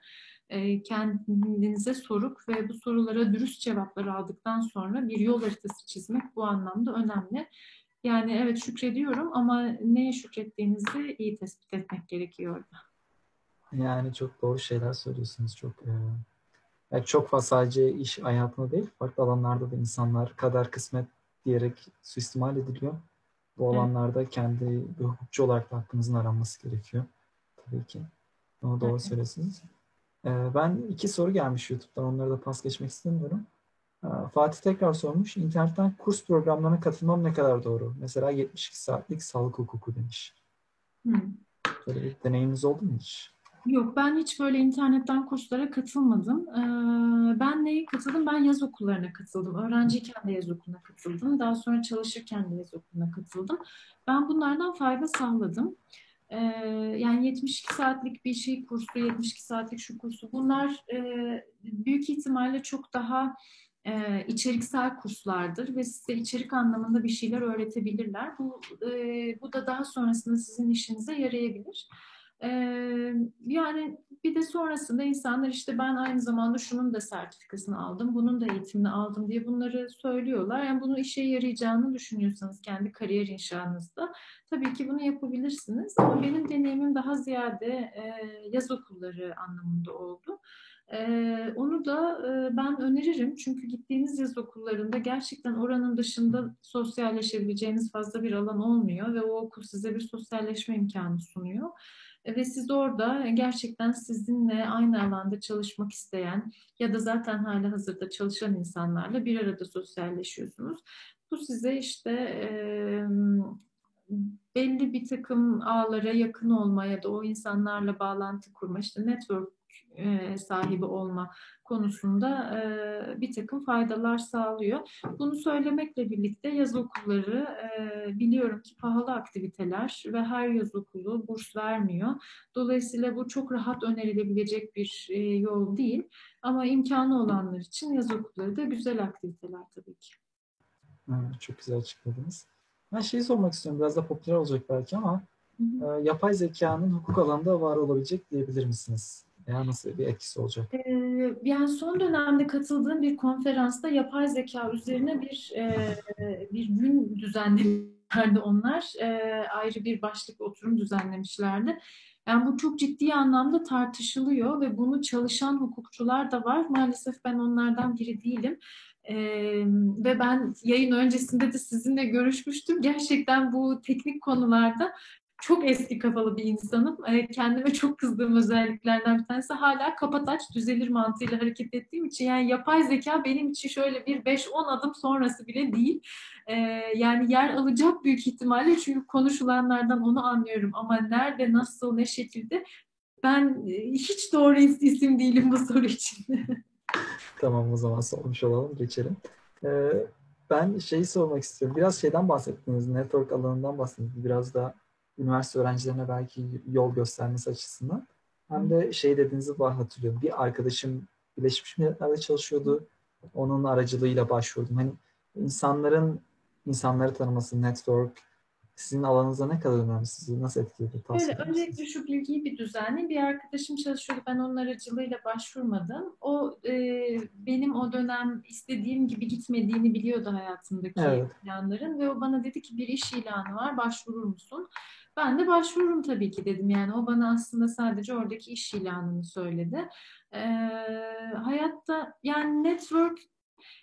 kendinize sorup ve bu sorulara dürüst cevaplar aldıktan sonra bir yol haritası çizmek bu anlamda önemli. Yani evet şükrediyorum ama neye şükrettiğinizi iyi tespit etmek gerekiyor. Yani çok doğru şeyler söylüyorsunuz. Çok yani çok fazla sadece iş hayatında değil, farklı alanlarda da insanlar kader kısmet diyerek suistimal ediliyor. Bu alanlarda kendi bir hukukçu olarak da hakkınızın aranması gerekiyor. Tabii ki. Onu doğru söylüyorsunuz. Ee, ben iki soru gelmiş YouTube'dan. Onları da pas geçmek istemiyorum. Ee, Fatih tekrar sormuş. İnternetten kurs programlarına katılmam ne kadar doğru? Mesela 72 saatlik sağlık hukuku demiş. Hmm. Böyle bir deneyiminiz oldu mu hiç? Yok ben hiç böyle internetten kurslara katılmadım. Ee, ben neye katıldım? Ben yaz okullarına katıldım. Öğrenciyken de yaz okuluna katıldım. Daha sonra çalışırken de yaz okuluna katıldım. Ben bunlardan fayda sağladım. Ee, yani 72 saatlik bir şey kursu, 72 saatlik şu kursu. Bunlar e, büyük ihtimalle çok daha e, içeriksel kurslardır ve size içerik anlamında bir şeyler öğretebilirler. Bu, e, bu da daha sonrasında sizin işinize yarayabilir. Ee, yani bir de sonrasında insanlar işte ben aynı zamanda şunun da sertifikasını aldım, bunun da eğitimini aldım diye bunları söylüyorlar. Yani bunu işe yarayacağını düşünüyorsanız kendi kariyer inşanızda tabii ki bunu yapabilirsiniz. Ama benim deneyimim daha ziyade e, yaz okulları anlamında oldu. Ee, onu da e, ben öneririm çünkü gittiğiniz yaz okullarında gerçekten oranın dışında sosyalleşebileceğiniz fazla bir alan olmuyor ve o okul size bir sosyalleşme imkanı sunuyor. E, ve siz orada gerçekten sizinle aynı alanda çalışmak isteyen ya da zaten hala hazırda çalışan insanlarla bir arada sosyalleşiyorsunuz. Bu size işte e, belli bir takım ağlara yakın olma ya da o insanlarla bağlantı kurma, işte network e, sahibi olma konusunda e, bir takım faydalar sağlıyor. Bunu söylemekle birlikte yaz okulları e, biliyorum ki pahalı aktiviteler ve her yaz okulu burs vermiyor. Dolayısıyla bu çok rahat önerilebilecek bir yol değil. Ama imkanı olanlar için yaz okulları da güzel aktiviteler tabii ki. Evet, çok güzel açıkladınız. Ben şeyi sormak istiyorum. Biraz da popüler olacak belki ama hı hı. yapay zekanın hukuk alanında var olabilecek diyebilir misiniz? Veya nasıl bir etkisi olacak? Ee, yani son dönemde katıldığım bir konferansta yapay zeka üzerine bir e, bir gün düzenlemişlerdi onlar. E, ayrı bir başlık oturum düzenlemişlerdi. Yani bu çok ciddi anlamda tartışılıyor ve bunu çalışan hukukçular da var. Maalesef ben onlardan biri değilim. Ee, ve ben yayın öncesinde de sizinle görüşmüştüm. Gerçekten bu teknik konularda çok eski kafalı bir insanım. E, kendime çok kızdığım özelliklerden bir tanesi hala kapataç düzelir mantığıyla hareket ettiğim için yani yapay zeka benim için şöyle bir 5-10 adım sonrası bile değil. E, yani yer alacak büyük ihtimalle çünkü konuşulanlardan onu anlıyorum ama nerede, nasıl, ne şekilde ben e, hiç doğru isim değilim bu soru için. *laughs* tamam o zaman sormuş olalım, geçelim. Ee, ben şeyi sormak istiyorum. Biraz şeyden bahsettiniz, network alanından bahsettiniz. Biraz da üniversite öğrencilerine belki yol göstermesi açısından. Hem de şey dediğinizi var hatırlıyorum. Bir arkadaşım Birleşmiş Milletler'de çalışıyordu. Onun aracılığıyla başvurdum. Hani insanların insanları tanıması, network, sizin alanınızda ne kadar önemli? Sizi nasıl etkiledi? Öyle, öncelikle şu bilgiyi bir düzenli. Bir arkadaşım çalışıyordu. Ben onun aracılığıyla başvurmadım. O e, benim o dönem istediğim gibi gitmediğini biliyordu hayatımdaki evet. planların ve o bana dedi ki bir iş ilanı var. Başvurur musun? Ben de başvururum tabii ki dedim. Yani o bana aslında sadece oradaki iş ilanını söyledi. Ee, hayatta yani network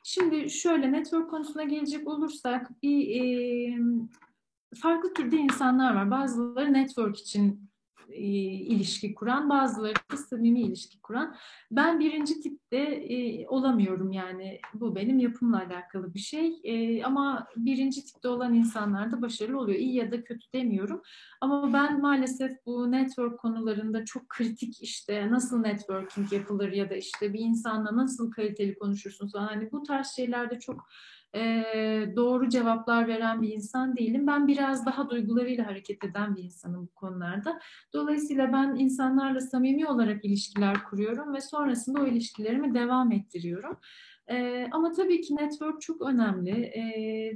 Şimdi şöyle network konusuna gelecek olursak bir e, farklı türde insanlar var. Bazıları network için e, ilişki kuran, bazıları da samimi ilişki kuran. Ben birinci tipte e, olamıyorum yani bu benim yapımla alakalı bir şey. E, ama birinci tipte olan insanlar da başarılı oluyor. İyi ya da kötü demiyorum. Ama ben maalesef bu network konularında çok kritik işte nasıl networking yapılır ya da işte bir insanla nasıl kaliteli konuşursun falan. Hani bu tarz şeylerde çok e, doğru cevaplar veren bir insan değilim. Ben biraz daha duygularıyla hareket eden bir insanım bu konularda. Dolayısıyla ben insanlarla samimi olarak ilişkiler kuruyorum ve sonrasında o ilişkilerimi devam ettiriyorum. E, ama tabii ki network çok önemli e,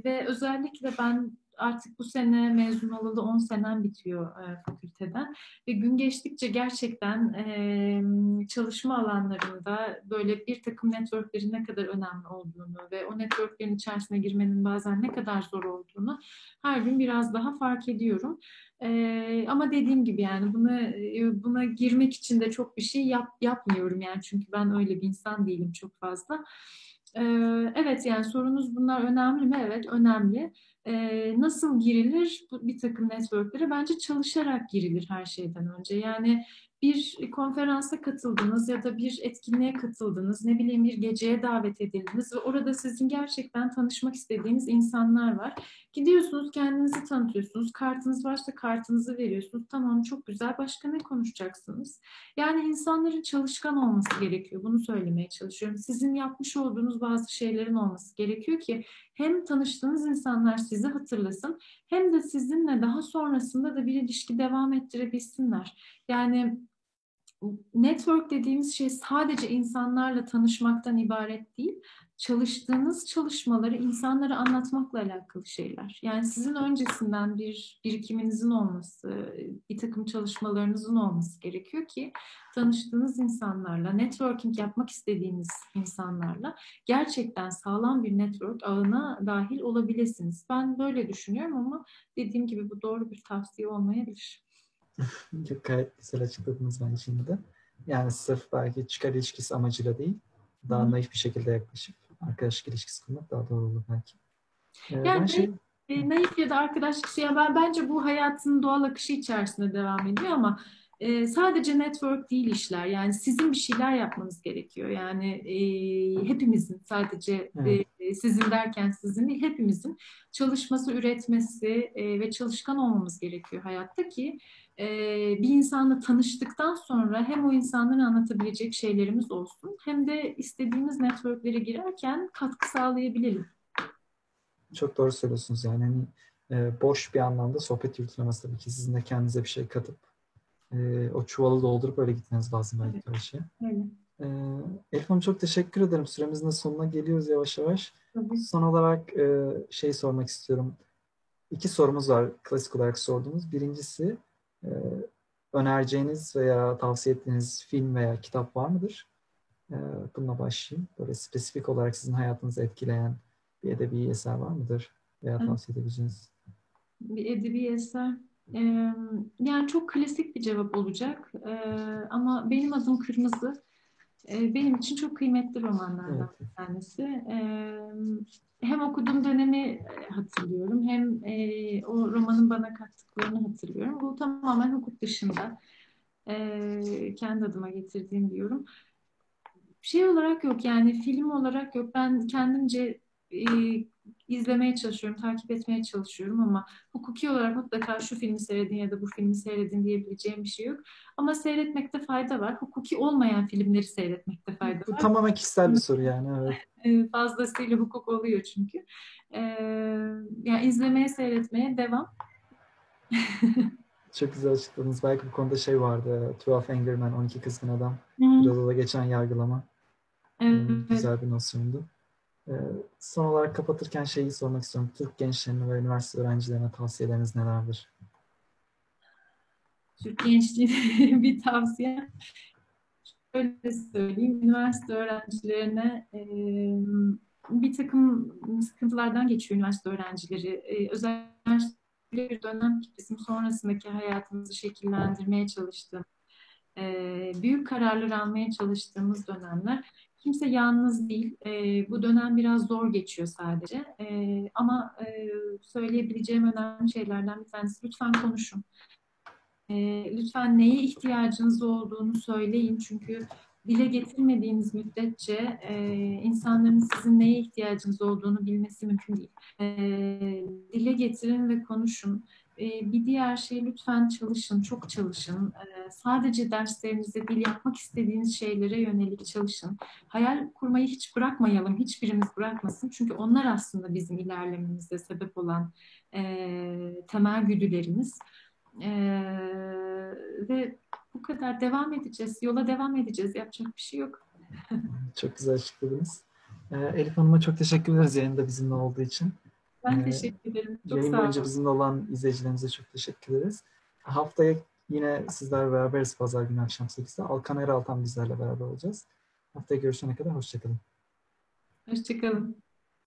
ve özellikle ben artık bu sene mezun olalı 10 senem bitiyor e, fakülteden ve gün geçtikçe gerçekten e, çalışma alanlarında böyle bir takım networklerin ne kadar önemli olduğunu ve o networklerin içerisine girmenin bazen ne kadar zor olduğunu her gün biraz daha fark ediyorum. Ee, ama dediğim gibi yani buna buna girmek için de çok bir şey yap, yapmıyorum yani çünkü ben öyle bir insan değilim çok fazla. Evet yani sorunuz bunlar önemli mi? Evet önemli e, nasıl girilir bir takım networklere? Bence çalışarak girilir her şeyden önce. Yani bir konferansa katıldınız ya da bir etkinliğe katıldınız, ne bileyim bir geceye davet edildiniz ve orada sizin gerçekten tanışmak istediğiniz insanlar var. Gidiyorsunuz, kendinizi tanıtıyorsunuz, kartınız varsa kartınızı veriyorsunuz. Tamam çok güzel, başka ne konuşacaksınız? Yani insanların çalışkan olması gerekiyor, bunu söylemeye çalışıyorum. Sizin yapmış olduğunuz bazı şeylerin olması gerekiyor ki hem tanıştığınız insanlar sizi hatırlasın hem de sizinle daha sonrasında da bir ilişki devam ettirebilsinler. Yani network dediğimiz şey sadece insanlarla tanışmaktan ibaret değil. Çalıştığınız çalışmaları insanlara anlatmakla alakalı şeyler. Yani sizin öncesinden bir birikiminizin olması, bir takım çalışmalarınızın olması gerekiyor ki tanıştığınız insanlarla, networking yapmak istediğiniz insanlarla gerçekten sağlam bir network ağına dahil olabilirsiniz. Ben böyle düşünüyorum ama dediğim gibi bu doğru bir tavsiye olmayabilir. Gayet güzel açıkladınız bence şimdi de. Yani sırf belki çıkar ilişkisi amacıyla değil, daha Hı. naif bir şekilde yaklaşıp arkadaşlık ilişkisi kurmak daha doğru olur belki. Ee, yani şey... e, naif ya da arkadaşlık ya ben bence bu hayatın doğal akışı içerisinde devam ediyor ama e, sadece network değil işler. Yani sizin bir şeyler yapmanız gerekiyor. Yani e, hepimizin sadece evet. e, sizin derken sizin değil hepimizin çalışması, üretmesi e, ve çalışkan olmamız gerekiyor hayatta ki e, bir insanla tanıştıktan sonra hem o insanların anlatabilecek şeylerimiz olsun hem de istediğimiz networklere girerken katkı sağlayabilelim. Çok doğru söylüyorsunuz yani hani e, boş bir anlamda sohbet yürütülemez tabii ki sizin de kendinize bir şey katıp e, o çuvalı doldurup öyle gitmeniz lazım belki evet. öyle şey. Evet. E, Elif Hanım çok teşekkür ederim. Süremizin de sonuna geliyoruz yavaş yavaş. Tabii. Son olarak e, şey sormak istiyorum. İki sorumuz var klasik olarak sorduğumuz. Birincisi e, önereceğiniz veya tavsiye ettiğiniz film veya kitap var mıdır? Ee, bununla başlayayım. Böyle spesifik olarak sizin hayatınızı etkileyen bir edebi eser var mıdır? Veya tavsiye edebileceğiniz? Bir edebi eser. Ee, yani çok klasik bir cevap olacak. Ee, ama benim adım Kırmızı. Ee, benim için çok kıymetli romanlardan evet. bir tanesi. Ee, hem okuduğum dönemi hatırlıyorum hem e, o romanın bana kattıklarını hatırlıyorum. Bu tamamen hukuk dışında e, kendi adıma getirdiğim bir yorum. Şey olarak yok yani film olarak yok. Ben kendimce e, izlemeye çalışıyorum, takip etmeye çalışıyorum ama hukuki olarak mutlaka şu filmi seyredin ya da bu filmi seyredin diyebileceğim bir şey yok. Ama seyretmekte fayda var. Hukuki olmayan filmleri seyretmekte fayda var. Bu tamamen kişisel bir soru yani. *laughs* Evet. Fazlasıyla hukuk oluyor çünkü. Ee, yani izlemeye, seyretmeye devam. Çok güzel açıkladınız. Belki bu konuda şey vardı. 12 Angry Men, 12 Kızgın Adam. Biraz da geçen yargılama. Evet. Güzel bir nosyondu. Ee, son olarak kapatırken şeyi sormak istiyorum. Türk gençlerine ve üniversite öğrencilerine tavsiyeleriniz nelerdir? Türk gençliğine *laughs* bir tavsiye. Şöyle söyleyeyim. Üniversite öğrencilerine bir takım sıkıntılardan geçiyor üniversite öğrencileri. E, özellikle bir dönem bizim sonrasındaki hayatımızı şekillendirmeye çalıştığım, e, büyük kararlar almaya çalıştığımız dönemler Kimse yalnız değil. E, bu dönem biraz zor geçiyor sadece. E, ama e, söyleyebileceğim önemli şeylerden bir tanesi lütfen konuşun. E, lütfen neye ihtiyacınız olduğunu söyleyin. Çünkü dile getirmediğiniz müddetçe e, insanların sizin neye ihtiyacınız olduğunu bilmesi mümkün değil. E, dile getirin ve konuşun. Ee, bir diğer şey lütfen çalışın, çok çalışın. Ee, sadece derslerinizde değil, yapmak istediğiniz şeylere yönelik çalışın. Hayal kurmayı hiç bırakmayalım, hiçbirimiz bırakmasın. Çünkü onlar aslında bizim ilerlememize sebep olan e, temel güdülerimiz. E, ve bu kadar devam edeceğiz, yola devam edeceğiz. Yapacak bir şey yok. çok güzel açıkladınız. Ee, Elif Hanım'a çok teşekkür ederiz yayında bizimle olduğu için. Ben ee, teşekkür ederim. Çok yayın sağ boyunca bizimle olan izleyicilerimize çok teşekkür ederiz. Haftaya yine sizlerle beraberiz pazar günü akşam 8'de. Alkan Eraltan bizlerle beraber olacağız. Haftaya görüşene kadar hoşçakalın. Hoşçakalın.